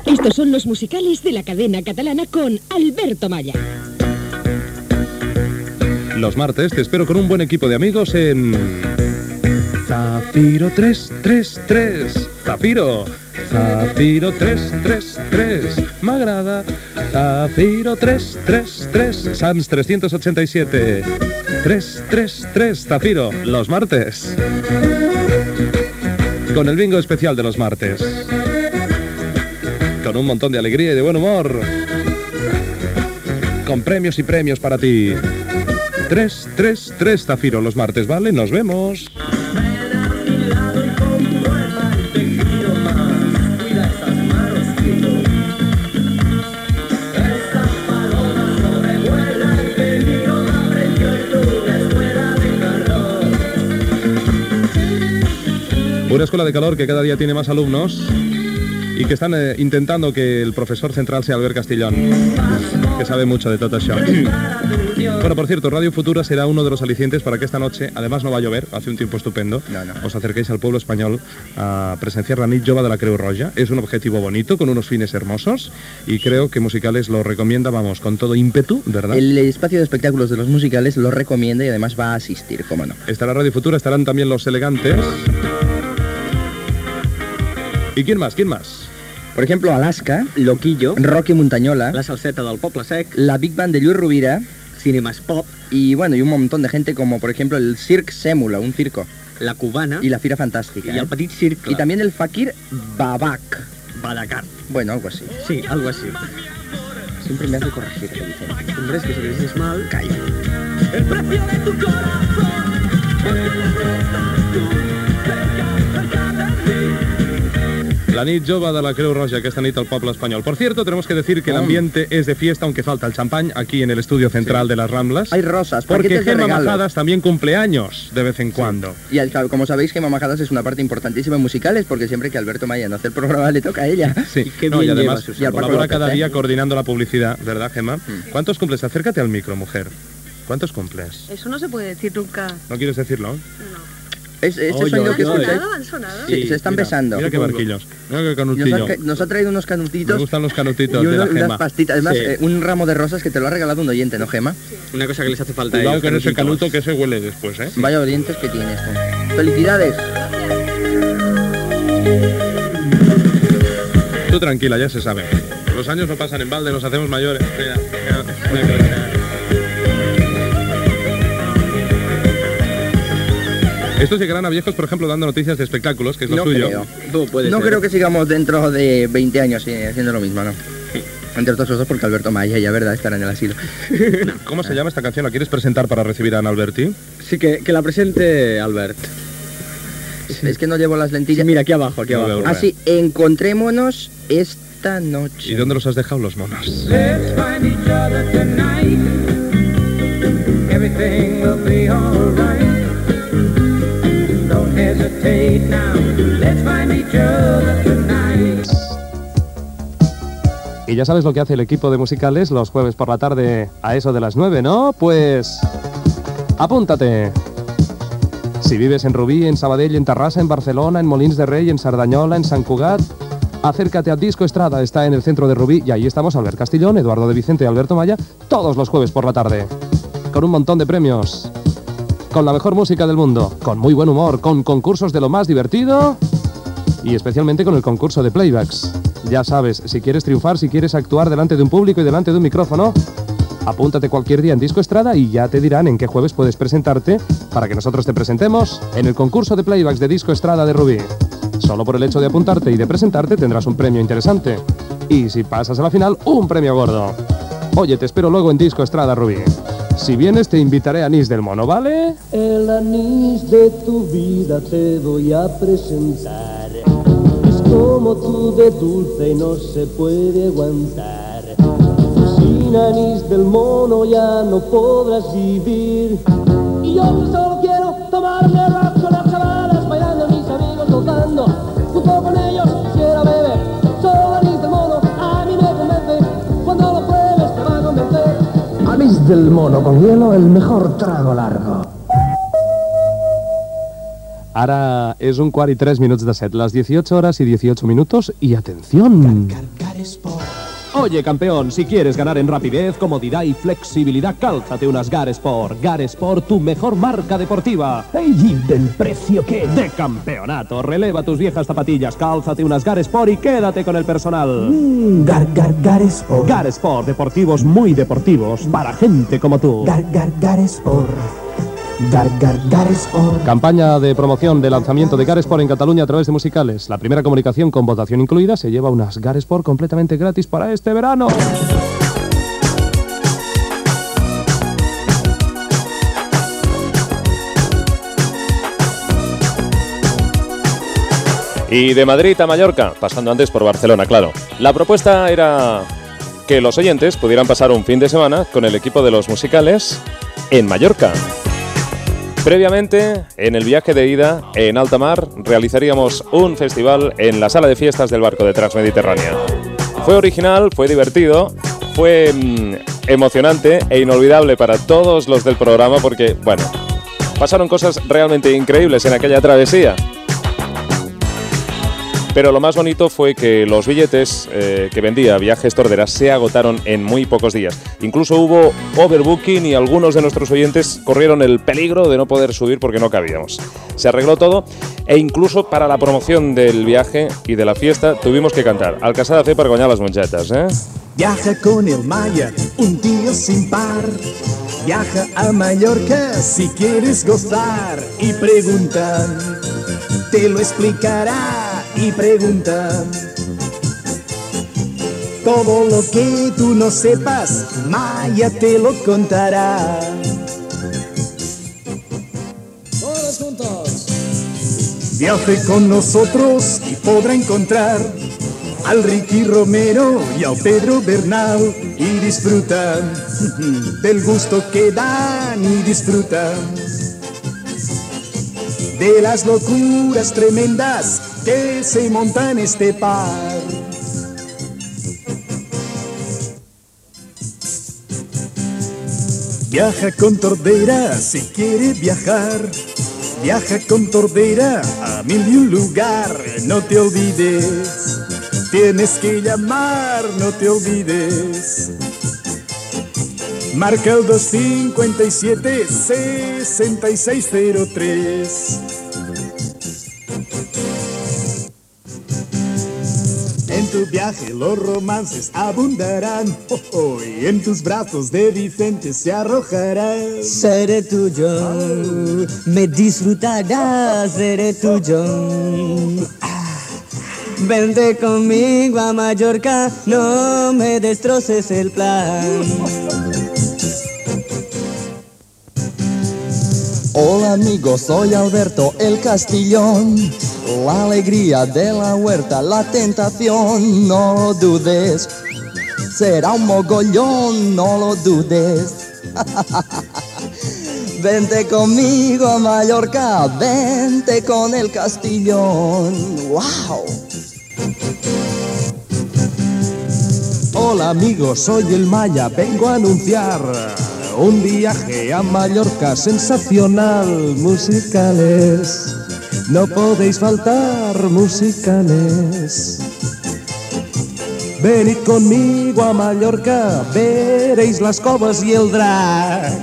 Estos son los musicales de la cadena catalana con Alberto Maya. Los martes te espero con un buen equipo de amigos en Zafiro 333. Zafiro. Zafiro 333. M'agrada. Zafiro 333. Sants 387. 333 Zafiro. Los martes. Con el bingo especial de los martes. Con un montón de alegría y de buen humor. Con premios y premios para ti. 333 Zafiro los martes, ¿vale? Nos vemos. Una escuela de calor que cada día tiene más alumnos y que están eh, intentando que el profesor central sea Albert Castillón, que sabe mucho de todo eso. bueno, por cierto, Radio Futura será uno de los alicientes para que esta noche, además no va a llover, hace un tiempo estupendo, os acerquéis al pueblo español a presenciar la nit Jova de la Creu Roja. Es un objetivo bonito, con unos fines hermosos, y creo que Musicales lo recomienda, vamos, con todo ímpetu, ¿verdad? El espacio de espectáculos de los musicales lo recomienda y además va a asistir, cómo no. Estará Radio Futura, estarán también los elegantes. ¿Y quién más? ¿Quién más? Por ejemplo, Alaska, Loquillo, Rocky Montañola, La salseta del Poble Sec, la Big Band de Lluís Rovira Cinemas Pop, y bueno, y un montón de gente como por ejemplo el Cirque Sèmula, un circo, La Cubana y la Fira Fantástica. y el ¿eh? Petit Circle. Y también el Fakir Babak. Badacar. Bueno, algo así. Sí, algo así. Siempre me hace corregir, te dicen. Hombre, es que si lo dices mal, Calla. El precio de tu corazón. La nit jove de la Creu Roja, aquesta nit al poble espanyol. Por cierto, tenemos que decir que el Oh. ambiente es de fiesta, aunque falta el champán aquí en el estudio central de las Ramblas. Hay rosas, Porque regalos. Majadas también cumple años de vez en cuando. Y al- como sabéis, Gemma Majadas es una parte importantísima en musicales, porque siempre que Alberto Maya no hace el programa le toca a ella. Sí, no, y además Y al Paco colabora López, cada ¿eh? día coordinando la publicidad, ¿verdad, Gemma? ¿Cuántos cumples? Acércate al micro, mujer. ¿Cuántos cumples? Eso no se puede decir nunca. ¿No quieres decirlo? Es, este Oye, sonido que escucháis. ¿Sonado? ¿Han sonado? Sí, se están mira, besando. Mira qué barquillos. Mira qué Nos canutillo. ha, nos ha traído unos canutitos. Me gustan los canutitos y de la unas Gemma. pastitas. Además, Sí. eh, un ramo de rosas que te lo ha regalado un oyente, ¿no, Gema? Una cosa que les hace falta Cuidado con ese canuto que se huele después, ¿eh? Vaya oyentes que tienes. tú. ¡Felicidades! Tú tranquila, ya se sabe. Los años no pasan en balde, nos hacemos mayores. Mira, mira, Estos llegarán a viejos, por ejemplo, dando noticias de espectáculos, que es lo No suyo. creo. no ser. creo que sigamos dentro de 20 años eh, haciendo lo mismo, ¿no? Entre otras cosas porque Alberto Maya, ya verdad, estará en el asilo. ¿Cómo se llama esta canción? ¿La quieres presentar para recibir a Ana Alberti? Sí, que, que la presente Albert. Es que no llevo las lentillas. mira, aquí abajo, aquí abajo. veo Ah, encontrémonos esta noche. ¿Y dónde los has dejado los monos? Let's Y ya sabes lo que hace el equipo de musicales los jueves por la tarde a eso de las 9, ¿no? Pues apúntate. Si vives en Rubí, en Sabadell, en Tarrasa, en Barcelona, en Molins de Rey, en Sardañola, en San Cugat, acércate a Disco Estrada, está en el centro de Rubí y ahí estamos Albert Castillón, Eduardo de Vicente y Alberto Maya, todos los jueves por la tarde. Con un montón de premios, con la mejor música del mundo, con muy buen humor, con concursos de lo más divertido y especialmente con el concurso de playbacks. Ya sabes, si quieres triunfar, si quieres actuar delante de un público y delante de un micrófono, apúntate cualquier día en Disco Estrada y ya te dirán en qué jueves puedes presentarte para que nosotros te presentemos en el concurso de playbacks de Disco Estrada de Rubí. Solo por el hecho de apuntarte y de presentarte tendrás un premio interesante. Y si pasas a la final, un premio gordo. Oye, te espero luego en Disco Estrada Rubí. Si vienes, te invitaré a Nis del Mono, ¿vale? El anís de tu vida te voy a presentar. Es como tú de dulce y no se puede aguantar. Sin anís del mono ya no podrás vivir. Y yo solo Del mono con hielo, el mejor trago largo. Ara és un quart i 3 minuts de set, les 18 horas y 18 minutos y atención. Oye, campeón, si quieres ganar en rapidez, comodidad y flexibilidad, cálzate unas Gar Sport. Gar Sport, tu mejor marca deportiva. ¿Y del precio qué? De campeonato. Releva tus viejas zapatillas, cálzate unas Gar Sport y quédate con el personal. Mm, gar, gar, gar Sport. Gar Sport, deportivos muy deportivos, para gente como tú. Gar, gar, gar Sport. Gar, gar, gar Sport. Campaña de promoción de lanzamiento de Garesport en Cataluña a través de musicales. La primera comunicación con votación incluida se lleva unas Garesport completamente gratis para este verano. Y de Madrid a Mallorca, pasando antes por Barcelona, claro. La propuesta era que los oyentes pudieran pasar un fin de semana con el equipo de los musicales en Mallorca. Previamente, en el viaje de ida en alta mar, realizaríamos un festival en la sala de fiestas del barco de Transmediterránea. Fue original, fue divertido, fue mm, emocionante e inolvidable para todos los del programa porque, bueno, pasaron cosas realmente increíbles en aquella travesía. Pero lo más bonito fue que los billetes eh, que vendía Viajes Torderas se agotaron en muy pocos días. Incluso hubo overbooking y algunos de nuestros oyentes corrieron el peligro de no poder subir porque no cabíamos. Se arregló todo e incluso para la promoción del viaje y de la fiesta tuvimos que cantar. Al casar fe guanyar las monchetas, ¿eh? Viaja con el Maya, un tío sin par. Viaja a Mallorca si quieres gozar y preguntan. Te lo explicará y pregunta. Todo lo que tú no sepas, Maya te lo contará. Todos juntos. Viaje con nosotros y podrá encontrar al Ricky Romero y al Pedro Bernal y disfruta del gusto que dan y disfruta de las locuras tremendas que se montan en este par. Viaja con Tordera si quiere viajar. Viaja con Tordera a mil y un lugar. No te olvides, tienes que llamar, no te olvides. Marca el 257 6603. Tu viaje los romances abundarán oh, oh, y en tus brazos de Vicente se arrojarán. Seré tuyo, me disfrutarás, seré tuyo. Ah, Vente conmigo a Mallorca, no me destroces el plan. Hola amigos, soy Alberto el Castillón. La alegría de la huerta, la tentación, no lo dudes. Será un mogollón, no lo dudes. Vente conmigo a Mallorca, vente con el Castillón. ¡Wow! Hola amigos, soy el Maya, vengo a anunciar un viaje a Mallorca sensacional, musicales. No podéis faltar musicales. Venid conmigo a Mallorca, veréis las covas y el drag.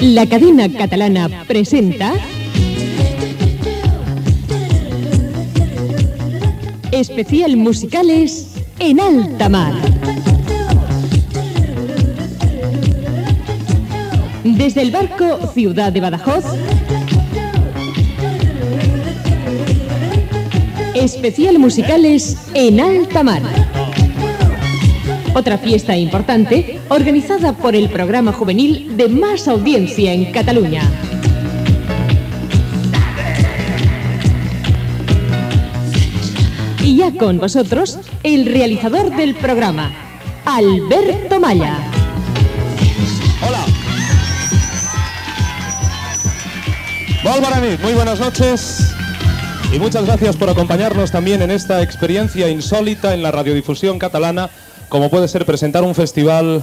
La cadena catalana presenta Especial musicales en alta mar. Desde el barco Ciudad de Badajoz. Especial musicales en alta mar. Otra fiesta importante organizada por el programa juvenil de más audiencia en Cataluña. Y ya con vosotros, el realizador del programa, Alberto Maya. Muy buenas noches. Y muchas gracias por acompañarnos también en esta experiencia insólita en la radiodifusión catalana, como puede ser presentar un festival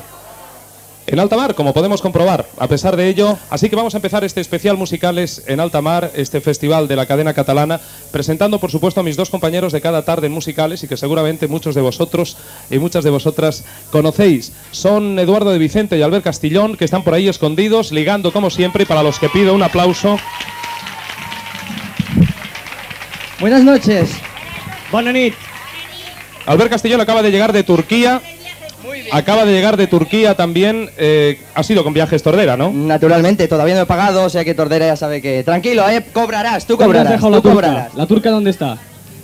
en alta mar, como podemos comprobar. A pesar de ello, así que vamos a empezar este especial musicales en alta mar, este festival de la cadena catalana, presentando por supuesto a mis dos compañeros de cada tarde en musicales y que seguramente muchos de vosotros y muchas de vosotras conocéis. Son Eduardo de Vicente y Albert Castillón, que están por ahí escondidos, ligando como siempre, y para los que pido un aplauso. Buenas noches. Buenas noches. Albert Castillón acaba de llegar de Turquía. Acaba de llegar de Turquía también. eh, ha sido con viajes Tordera, ¿no? Naturalmente, todavía no he pagado, o sea que Tordera ya sabe que... Tranquilo, eh, cobrarás, tú ¿Dónde has cobrarás, dejado la tú turca? cobrarás. ¿La turca dónde está?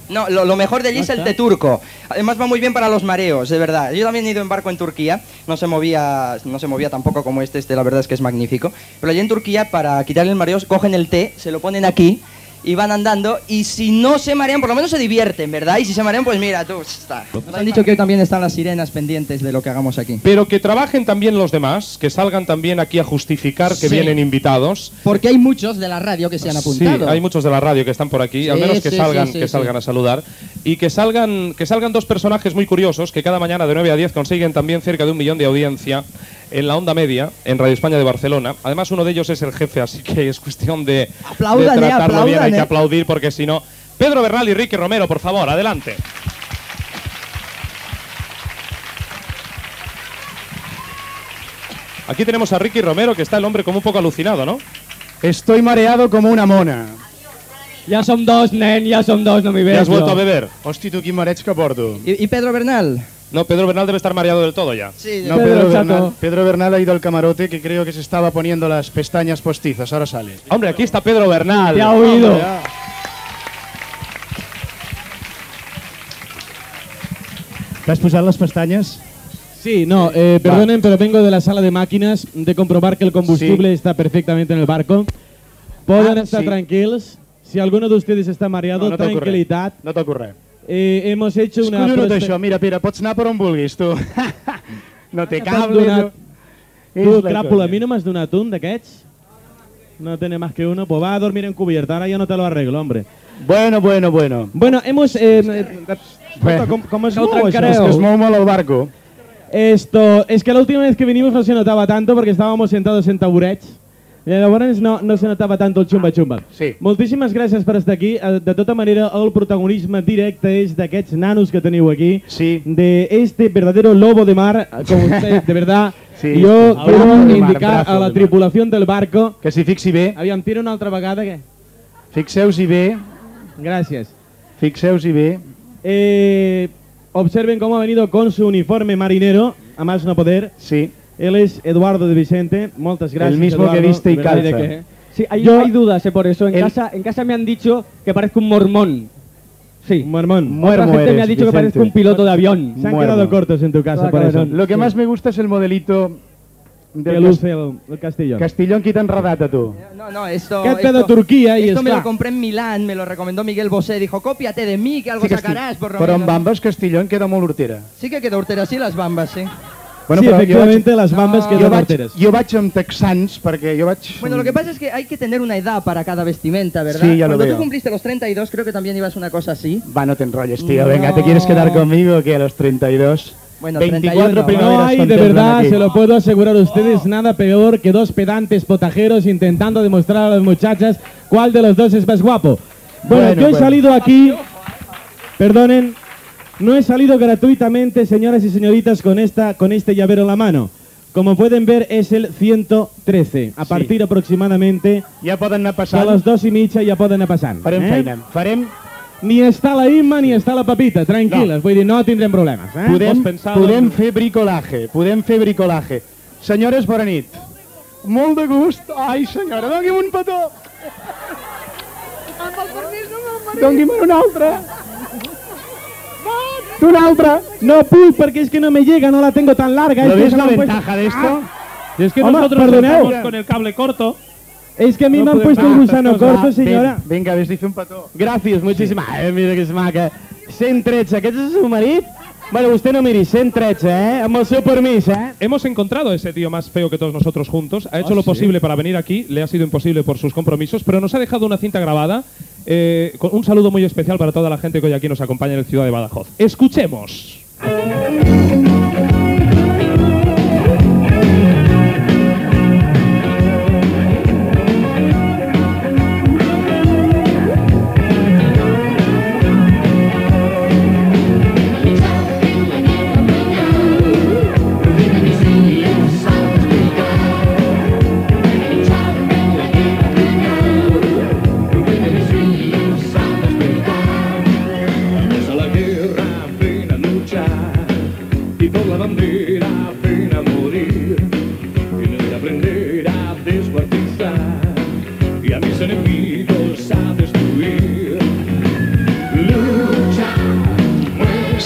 No, lo, lo mejor de allí ¿Ah, es el té turco. Además va muy bien para los mareos, de verdad. Yo también he ido en barco en Turquía. No se movía, no se movía tampoco como este. Este la verdad es que es magnífico. Pero allí en Turquía para quitarle el mareo cogen el té, se lo ponen aquí y van andando. Y si no se marean, por lo menos se divierten, ¿verdad? Y si se marean, pues mira, tú está. Nos han dicho que hoy también están las sirenas pendientes de lo que hagamos aquí. Pero que trabajen también los demás, que salgan también aquí a justificar que Sí. vienen invitados. Porque hay muchos de la radio que se han apuntado. Sí, hay muchos de la radio que están por aquí, al Sí, menos que sí, salgan, que salgan a saludar y que salgan, que salgan dos personajes muy curiosos que cada mañana de 9 a 10 consiguen también cerca de un millón de audiencia en la onda media en Radio España de Barcelona. Además uno de ellos es el jefe, así que es cuestión de, Aplaudan, de eh, tratarlo bien, hay que eh. aplaudir porque si no. Pedro Bernal y Ricky Romero, por favor, adelante. Aquí tenemos a Ricky Romero, que está el hombre como un poco alucinado, ¿no? Estoy mareado como una mona. Ya son dos, nen, ya son dos, no me ves. ¿Ya has vuelto a beber? Hosti, tu quin mareig que porto. ¿Y, y Pedro Bernal? No, Pedro Bernal debe estar mareado del todo ya. Sí, No, Pedro, Bernal, Pedro Bernal ha ido al camarote que creo que se estaba poniendo las pestañas postizas, ahora sale. Hombre, aquí está Pedro Bernal. Te ha oído. Hombre. T'has posat les pestanyes? Sí, no, eh, perdonen, pero vengo de la sala de máquinas de comprobar que el combustible está perfectamente en el barco. Pueden Ah, estar sí. tranquilos. Si alguno de ustedes está mareado, No, no tranquilidad. No toco res. Eh, hemos hecho una... Escollo prospe- això, mira, Pere, pots anar per on vulguis, tu. no té cable. donat- No... Tu, És la Cràpula, a mi no m'has donat un d'aquests? No tiene más que uno. Pues va a dormir en cubierta. Ahora ya no te lo arreglo, hombre. Bueno, bueno, bueno. Bueno, hemos... Eh, eh, escolta, com, com es mou això? És que es mou molt el barco. Esto, es que la última vez que vinimos no se notaba tanto porque estábamos sentados en taburets. Llavors no, no se notava tanto el xumba-xumba. Sí. Moltíssimes gràcies per estar aquí. Eh, De tota manera, el protagonisme directe és d'aquests nanos que teniu aquí. Sí. De este verdadero lobo de mar, como usted, de verdad. Sí. El quiero mar, indicar a la tripulación del barco... Que s'hi fixi bé. Aviam, tira una altra vegada, què? Fixeu-s'hi bé. Gràcies. Fixeu-s'hi bé. Eh, observen cómo ha venido con su uniforme marinero, a más no poder. Sí. Él es Eduardo de Vicente. Muchas gracias. El mismo que Eduardo, viste y de de calza. qué. Sí, hay, Yo- hay dudas eh, por eso. En, El- casa, en casa me han dicho que parezco un mormón. Sí. Mormón. Otra gente me eres, ha dicho que Vicente. parezco un piloto de avión. Se han Muermo. quedado cortos en tu casa, por eso. Lo que más me gusta es el modelito Que del luce el, el Castellón. Castellón qui t'ha enredat a tu. No, no, esto. ¿Qué esto, pedo Turquía? Y Esto me lo compré en Milán, me lo recomendó Miguel Bosé. Dijo, cópiate de mí, que algo Sí, sacarás. Por lo Però amb menos". bambes Castellón queda molt hortera. Sí que queda hortera, sí, las bambas, sí. Bueno, sí, efectivamente, vaig- las bambas No. quedan Jo vaig, horteres. jo vaig amb texans perquè jo vaig... Bueno, lo que pasa es que hay que tener una edad para cada vestimenta, ¿verdad? Sí, ya lo Cuando veo. tú cumpliste los 32, creo que también ibas una cosa así. Va, no te enrolles, tío. No. Venga, ¿te quieres quedar conmigo que a los 32? Bueno, 24 31. primaveras No hay, de verdad, aquí. se lo puedo asegurar a ustedes, nada peor que dos pedantes potajeros intentando demostrar a las muchachas cuál de los dos es más guapo. Bueno, Bueno, yo he bueno. salido aquí, perdonen, no he salido gratuitamente, señoras y señoritas, con, esta, con este llavero en la mano. Como pueden ver, es el 113. A Sí. partir aproximadamente Ja poden anar de passant. las dos y mitja ja poden anar passant. Farem eh? feina. Farem... Ni està la Imma ni està la Pepita, tranquil·les, vull dir, no tindrem problemes. Eh? Podem, podem fer bricolaje, podem fer bricolaje. Senyores, bona nit. Molt de gust. Ai, senyora, doni'm un petó. Doni'm un altre. Un altre. No puc perquè és que no me llega, no la tengo tan larga. ¿Lo es que ves la ventaja de esto? Y es que nosotros estamos con el cable corto. Es que a mí No me han puesto el gusano Esto es corto. Ven, Vinga, ves a fer un petó. Gràcies, moltíssimes. Ai, mira que és maca. 113, aquest és el seu marit? Bueno, usted no miri, 113, eh? Amb el seu permís, eh? Hemos encontrado a ese tío más feo que todos nosotros juntos. Ha hecho Ah, lo ¿sí? posible para venir aquí. Le ha sido imposible por sus compromisos, pero nos ha dejado una cinta grabada. Eh, un saludo muy especial para toda la gente que hoy aquí nos acompaña en el Ciudad de Badajoz. Escuchemos.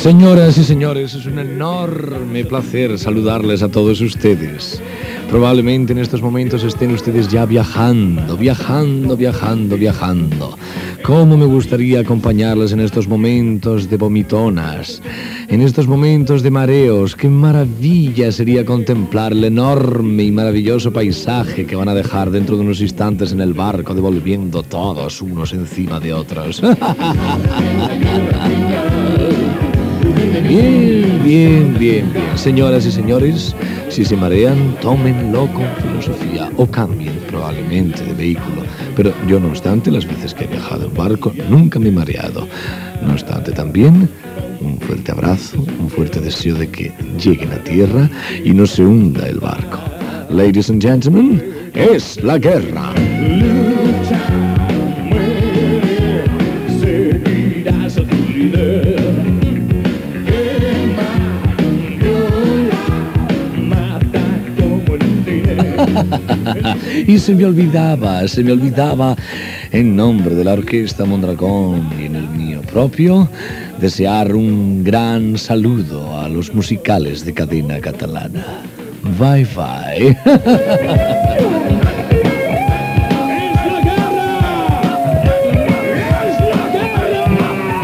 Señoras y señores, es un enorme placer saludarles a todos ustedes. Probablemente en estos momentos estén ustedes ya viajando, viajando, viajando, viajando. ¿Cómo me gustaría acompañarles en estos momentos de vomitonas, en estos momentos de mareos? Qué maravilla sería contemplar el enorme y maravilloso paisaje que van a dejar dentro de unos instantes en el barco, devolviendo todos unos encima de otros. Bien, bien, bien, bien. Señoras y señores, si se marean, tómenlo con filosofía o cambien probablemente de vehículo. Pero yo, no obstante, las veces que he viajado en barco, nunca me he mareado. No obstante, también un fuerte abrazo, un fuerte deseo de que lleguen a tierra y no se hunda el barco. Ladies and gentlemen, es la guerra. Y se me olvidaba, se me olvidaba, en nombre de la Orquesta Mondragón y en el mío propio, desear un gran saludo a los musicales de cadena catalana. Bye bye.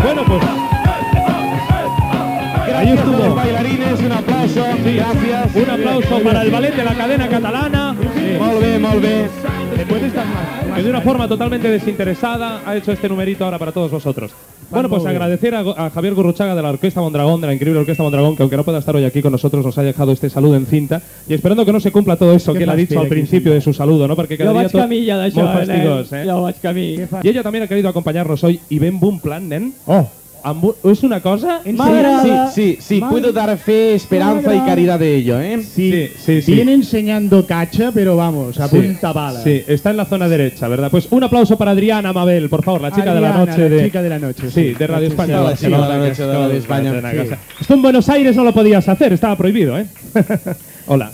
Bueno, pues. Ahí estuvo. Bailarines, un aplauso. gracias. Un aplauso para el ballet de la cadena catalana. Molt bé, molt bé. Que de una forma totalmente desinteresada ha hecho este numerito ahora para todos vosotros. Bueno, pues agradecer a, a Javier Gurruchaga de la Orquesta Mondragón, de la increíble Orquesta Mondragón, que aunque no pueda estar hoy aquí con nosotros, nos ha dejado este saludo en cinta. Y esperando que no se cumpla todo eso que él ha dicho al principio de su saludo, ¿no? Porque quedaría vaig tot camí ja molt fastigós, eh? Jo vaig camí. Y ella también ha querido acompañarnos hoy y ven Boom Plan, nen. Oh. ¿Es una cosa? Sí, sí, sí, sí, puedo dar fe, esperanza y caridad de ello, ¿eh? Sí, sí, sí. Viene enseñando cacha, pero vamos, a Sí, punta bala. Sí, está en la zona derecha, ¿verdad? Pues un aplauso para Adriana Mabel, por favor, la chica de la Adriana, noche la de chica de la noche, Sí, sí. de Radio España. la chica de la noche de Radio España. Esto en Buenos Aires no lo podías hacer, estaba prohibido, ¿eh? Hola.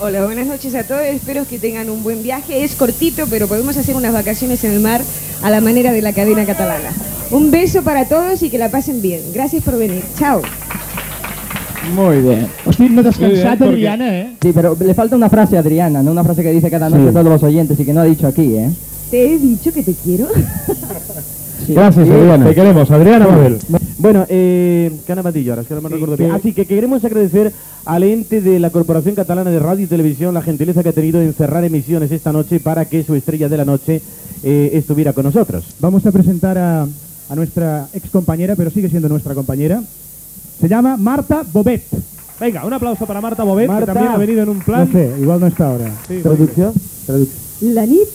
Hola, buenas noches a todos. Espero que tengan un buen viaje. Es cortito, pero podemos hacer unas vacaciones en el mar a la manera de la cadena catalana. Un beso para todos y que la pasen bien. Gracias por venir. Chao. Muy bien. Hostia, no te has Muy bien, cansado, porque- Adriana, ¿eh? Sí, pero le falta una frase a Adriana, ¿no? Una frase que dice cada noche Sí. a todos los oyentes y que no ha dicho aquí, ¿eh? Te he dicho que te quiero. Gracias, Sí, Adriana. Te queremos, Adriana Mabel. Bueno, eh, que no me recuerdo bien. Así que queremos agradecer al ente de la Corporación Catalana de Radio y Televisión la gentileza que ha tenido en cerrar emisiones esta noche para que su estrella de la noche eh, estuviera con nosotros. Vamos a presentar a, a nuestra ex compañera, pero sigue siendo nuestra compañera. Se llama Marta Bobet. Venga, un aplauso para Marta Bobet, Marta, que también ha venido en un plan. No sé, igual no está ahora. Sí, Traducció? Traducció. La nit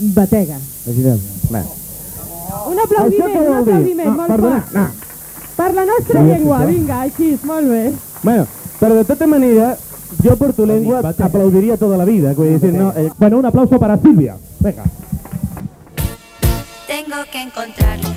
batega. Un aplaudiment, un aplaudiment, Ah, molt perdona, fort. Per la nostra Sí, llengua, vinga, així, molt bé. Bueno, pero de todas maneras, yo por tu lengua aplaudiría toda la vida. decir, no, eh, bueno, un aplauso para Silvia. Venga. Tengo que encontrarlo,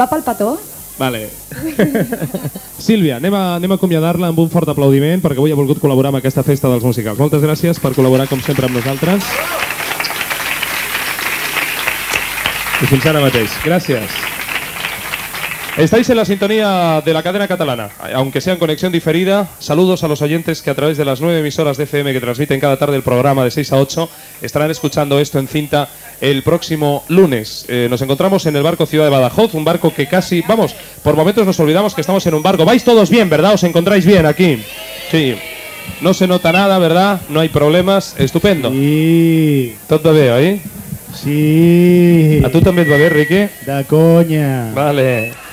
Va pel petó? Vale. Sílvia, anem a, anem a acomiadar-la amb un fort aplaudiment perquè avui ha volgut col·laborar amb aquesta festa dels musicals. Moltes gràcies per col·laborar, com sempre, amb nosaltres. I fins ara mateix. Gràcies. Estáis en la sintonía de la cadena catalana, aunque sea en conexión diferida. Saludos a los oyentes que a través de las nueve emisoras de FM que transmiten cada tarde el programa de 6 a 8 estarán escuchando esto en cinta el próximo lunes. Eh, nos encontramos en el barco Ciudad de Badajoz, un barco que casi, vamos, por momentos nos olvidamos que estamos en un barco. Vais todos bien, ¿verdad? ¿Os encontráis bien aquí? Sí. No se nota nada, ¿verdad? No hay problemas. Estupendo. Sí. Todo veo, ¿eh? Sí. A tu també et va bé, Riqui? De conya. Vale.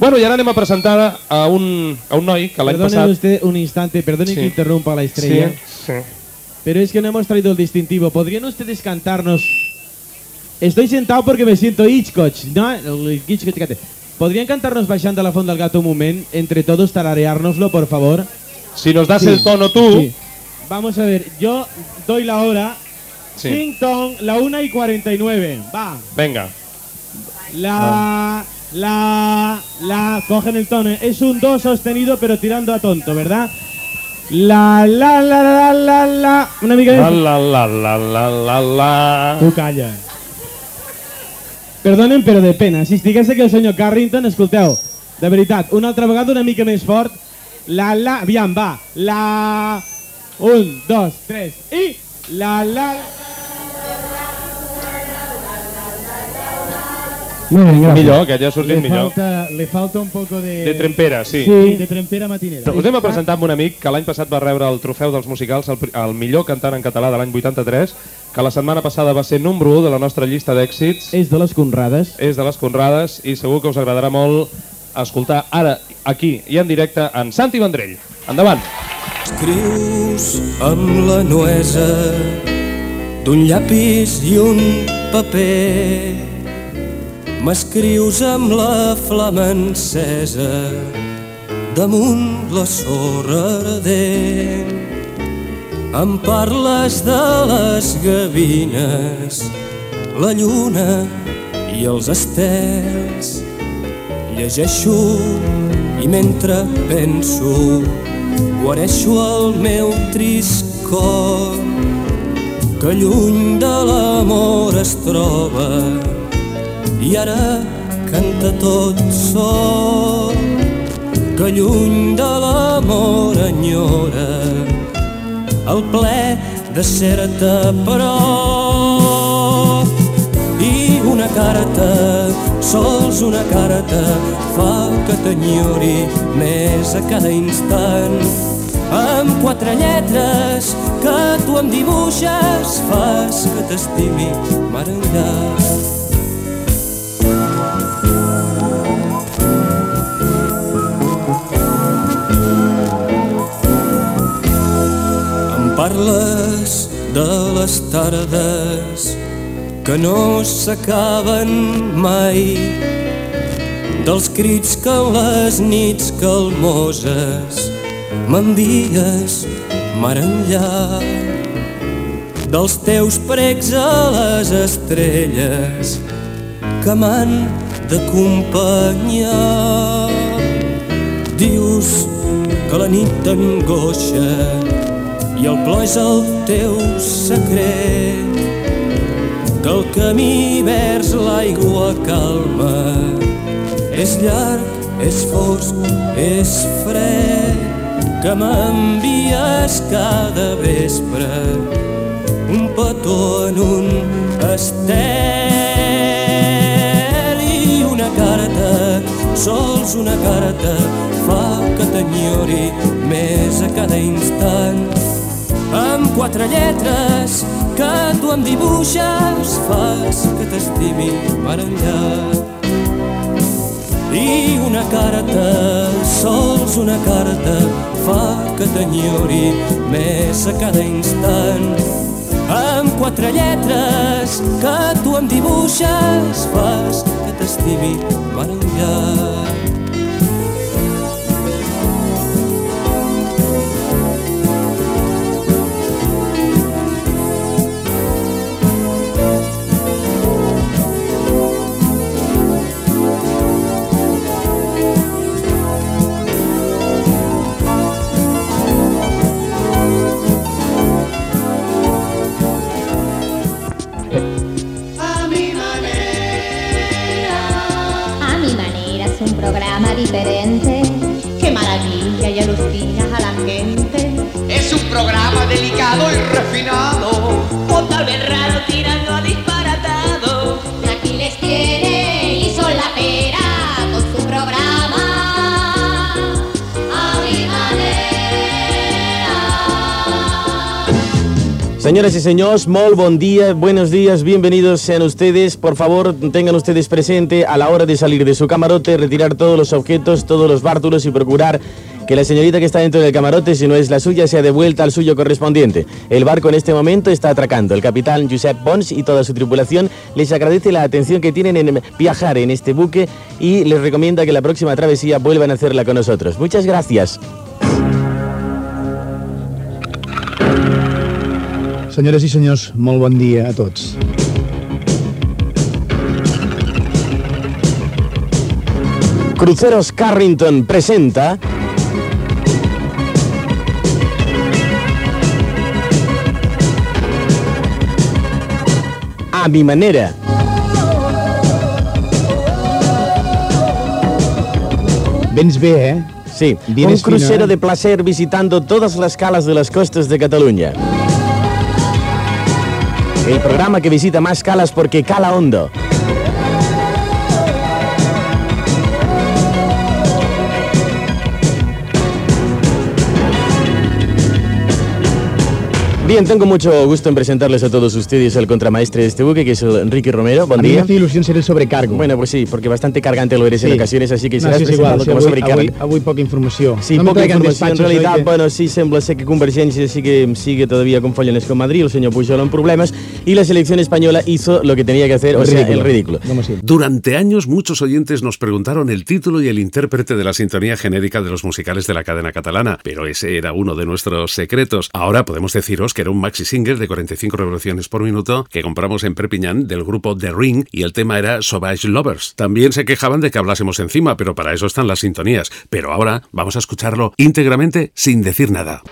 Bueno, y ahora anem a presentar a un, a un noi que l'any passat... usted un instante, perdone Sí. que interrumpa la estrella. Sí, sí. Pero es que no hemos traído el distintivo. ¿Podrían ustedes cantarnos? Estoy sentado porque me siento Hitchcock, ¿no? Hitchcock. ¿Podrían cantarnos Baixando la Fonda del Gato un moment? Entre todos, tarareárnoslo, por favor. Si nos das Sí. el tono tú... Sí. Vamos a ver, yo doy la hora. Sí. Ting tong, la 1 y 49. Va. Venga. La, la, la, cogen el tono. Es un do sostenido pero tirando a tonto, ¿verdad? La, la, la, la, la, la. Una mica La, més. la, la, la, la, la, la... Tu calla. Perdonen, però de pena. Si estigués aquí el senyor Carrington, escolteu, de veritat, una altra vegada una mica més fort. La, la, aviam, va. La... Un, dos, tres, i... La, la... Muy bien, gracias. Millor, que ja ha sortit le millor. Falta, le falta un poco de... De trempera, sí. De trempera matinera. Us anem a presentar amb un amic que l'any passat va rebre el trofeu dels musicals, el, el millor cantant en català de l'any 83, que la setmana passada va ser número 1 de la nostra llista d'èxits. És de les Conrades. És de les Conrades i segur que us agradarà molt escoltar ara, aquí i en directe, en Santi Vendrell. Endavant. Escrius amb la nuesa d'un llapis i un paper. M'escrius amb la flama encesa damunt la sorra ardent. Em parles de les gavines, la lluna i els estels. Llegeixo i mentre penso guareixo el meu trist cor que lluny de l'amor es troba i ara canta tot sol que lluny de l'amor enyora. El ple de ser-te però i una carta, sols una carta fa que t'enyori més a cada instant. Amb quatre lletres que tu em dibuixes fas que t'estimi mar enllà de les tardes que no s'acaben mai dels crits que les nits calmoses m'envies mar enllà dels teus precs a les estrelles que m'han d'acompanyar. Dius que la nit t'angoixa i el plor és el teu secret, que el camí vers l'aigua calma. És llarg, és fosc, és fred, que m'envies cada vespre un petó en un estel. I una carta, sols una carta fa que t'enyori més a cada instant amb quatre lletres que tu em dibuixes fas que t'estimi mar enllà. I una carta, sols una carta fa que t'enyori més a cada instant. Amb quatre lletres que tu em dibuixes fas que t'estimi mar enllà diferente. Qué maravilla y alucina a la gente. Es un programa delicado y refinado. Señoras y señores, molt bon día, buenos días, bienvenidos sean ustedes. Por favor, tengan ustedes presente a la hora de salir de su camarote, retirar todos los objetos, todos los bártulos y procurar que la señorita que está dentro del camarote, si no es la suya, sea devuelta al suyo correspondiente. El barco en este momento está atracando. El capitán Josep Pons y toda su tripulación les agradece la atención que tienen en viajar en este buque y les recomienda que la próxima travesía vuelvan a hacerla con nosotros. Muchas gracias. Senyores i senyors, molt bon dia a tots. Cruceros Carrington presenta A mi manera. Vens bé, eh? Sí, Vienes un crucero fino, eh? de placer visitando todas las calas de las costas de Cataluña. El programa que visita más calas porque cala hondo. Bien, tengo mucho gusto en presentarles a todos ustedes al contramaestre de este buque, que es el Enrique Romero. Buen A mí me día. hace ilusión ser el sobrecargo. Bueno, pues sí, porque bastante cargante lo eres en Sí. ocasiones, así que No, serás sí, és igual, presentado que como avui, avui, poca informació. Sí, no me poca traigan información. En oi que- bueno, sí sembla ser que Convergencia sí que sigue todavía con follones con Madrid, el señor Pujol en problemas, y la selección española hizo lo que tenía que hacer, o sea, el ridículo. Durante años muchos oyentes nos preguntaron el título y el intérprete de la sintonía genérica de los musicales de la cadena catalana, pero ese era uno de nuestros secretos. Ahora podemos deciros que era un maxi single de 45 revoluciones por minuto que compramos en Perpiñán del grupo The Ring y el tema era Sauvage Lovers. También se quejaban de que hablásemos encima, pero para eso están las sintonías. Pero ahora vamos a escucharlo íntegramente sin decir nada.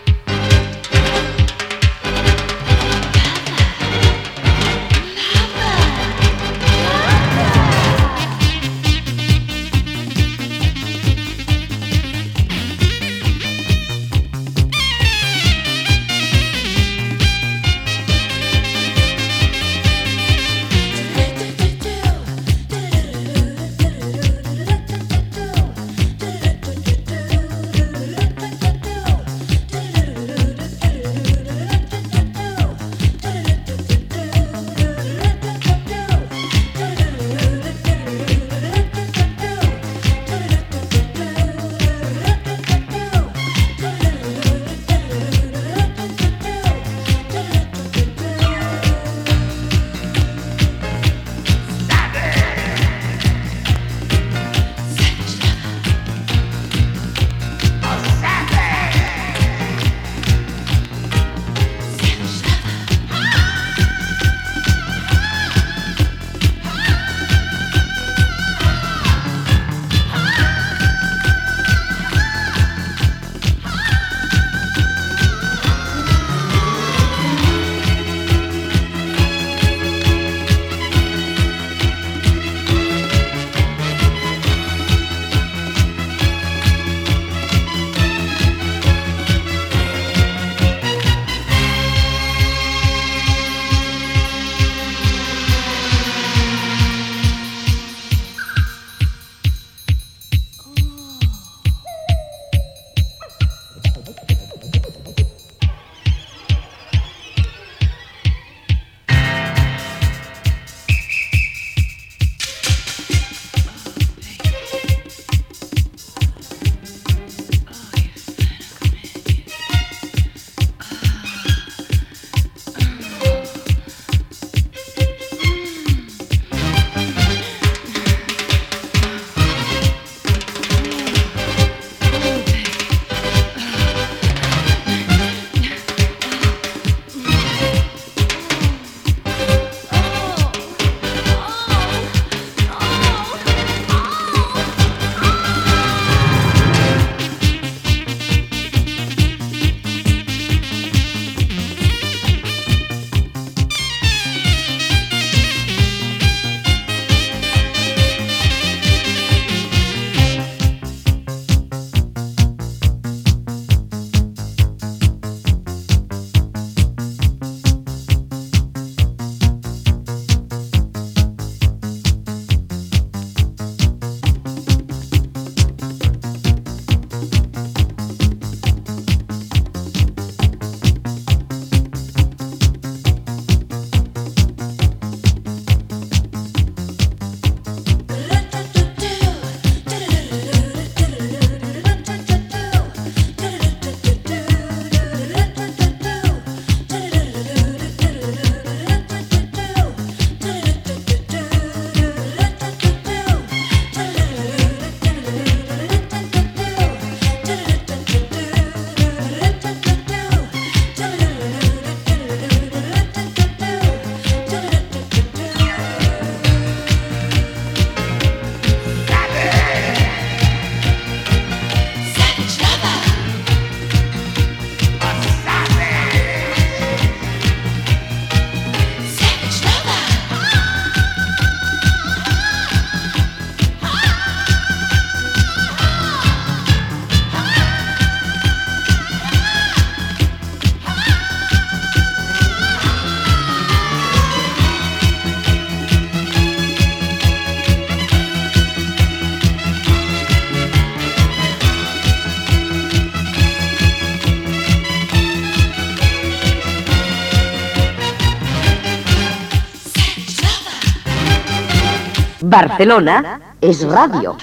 Barcelona es radio.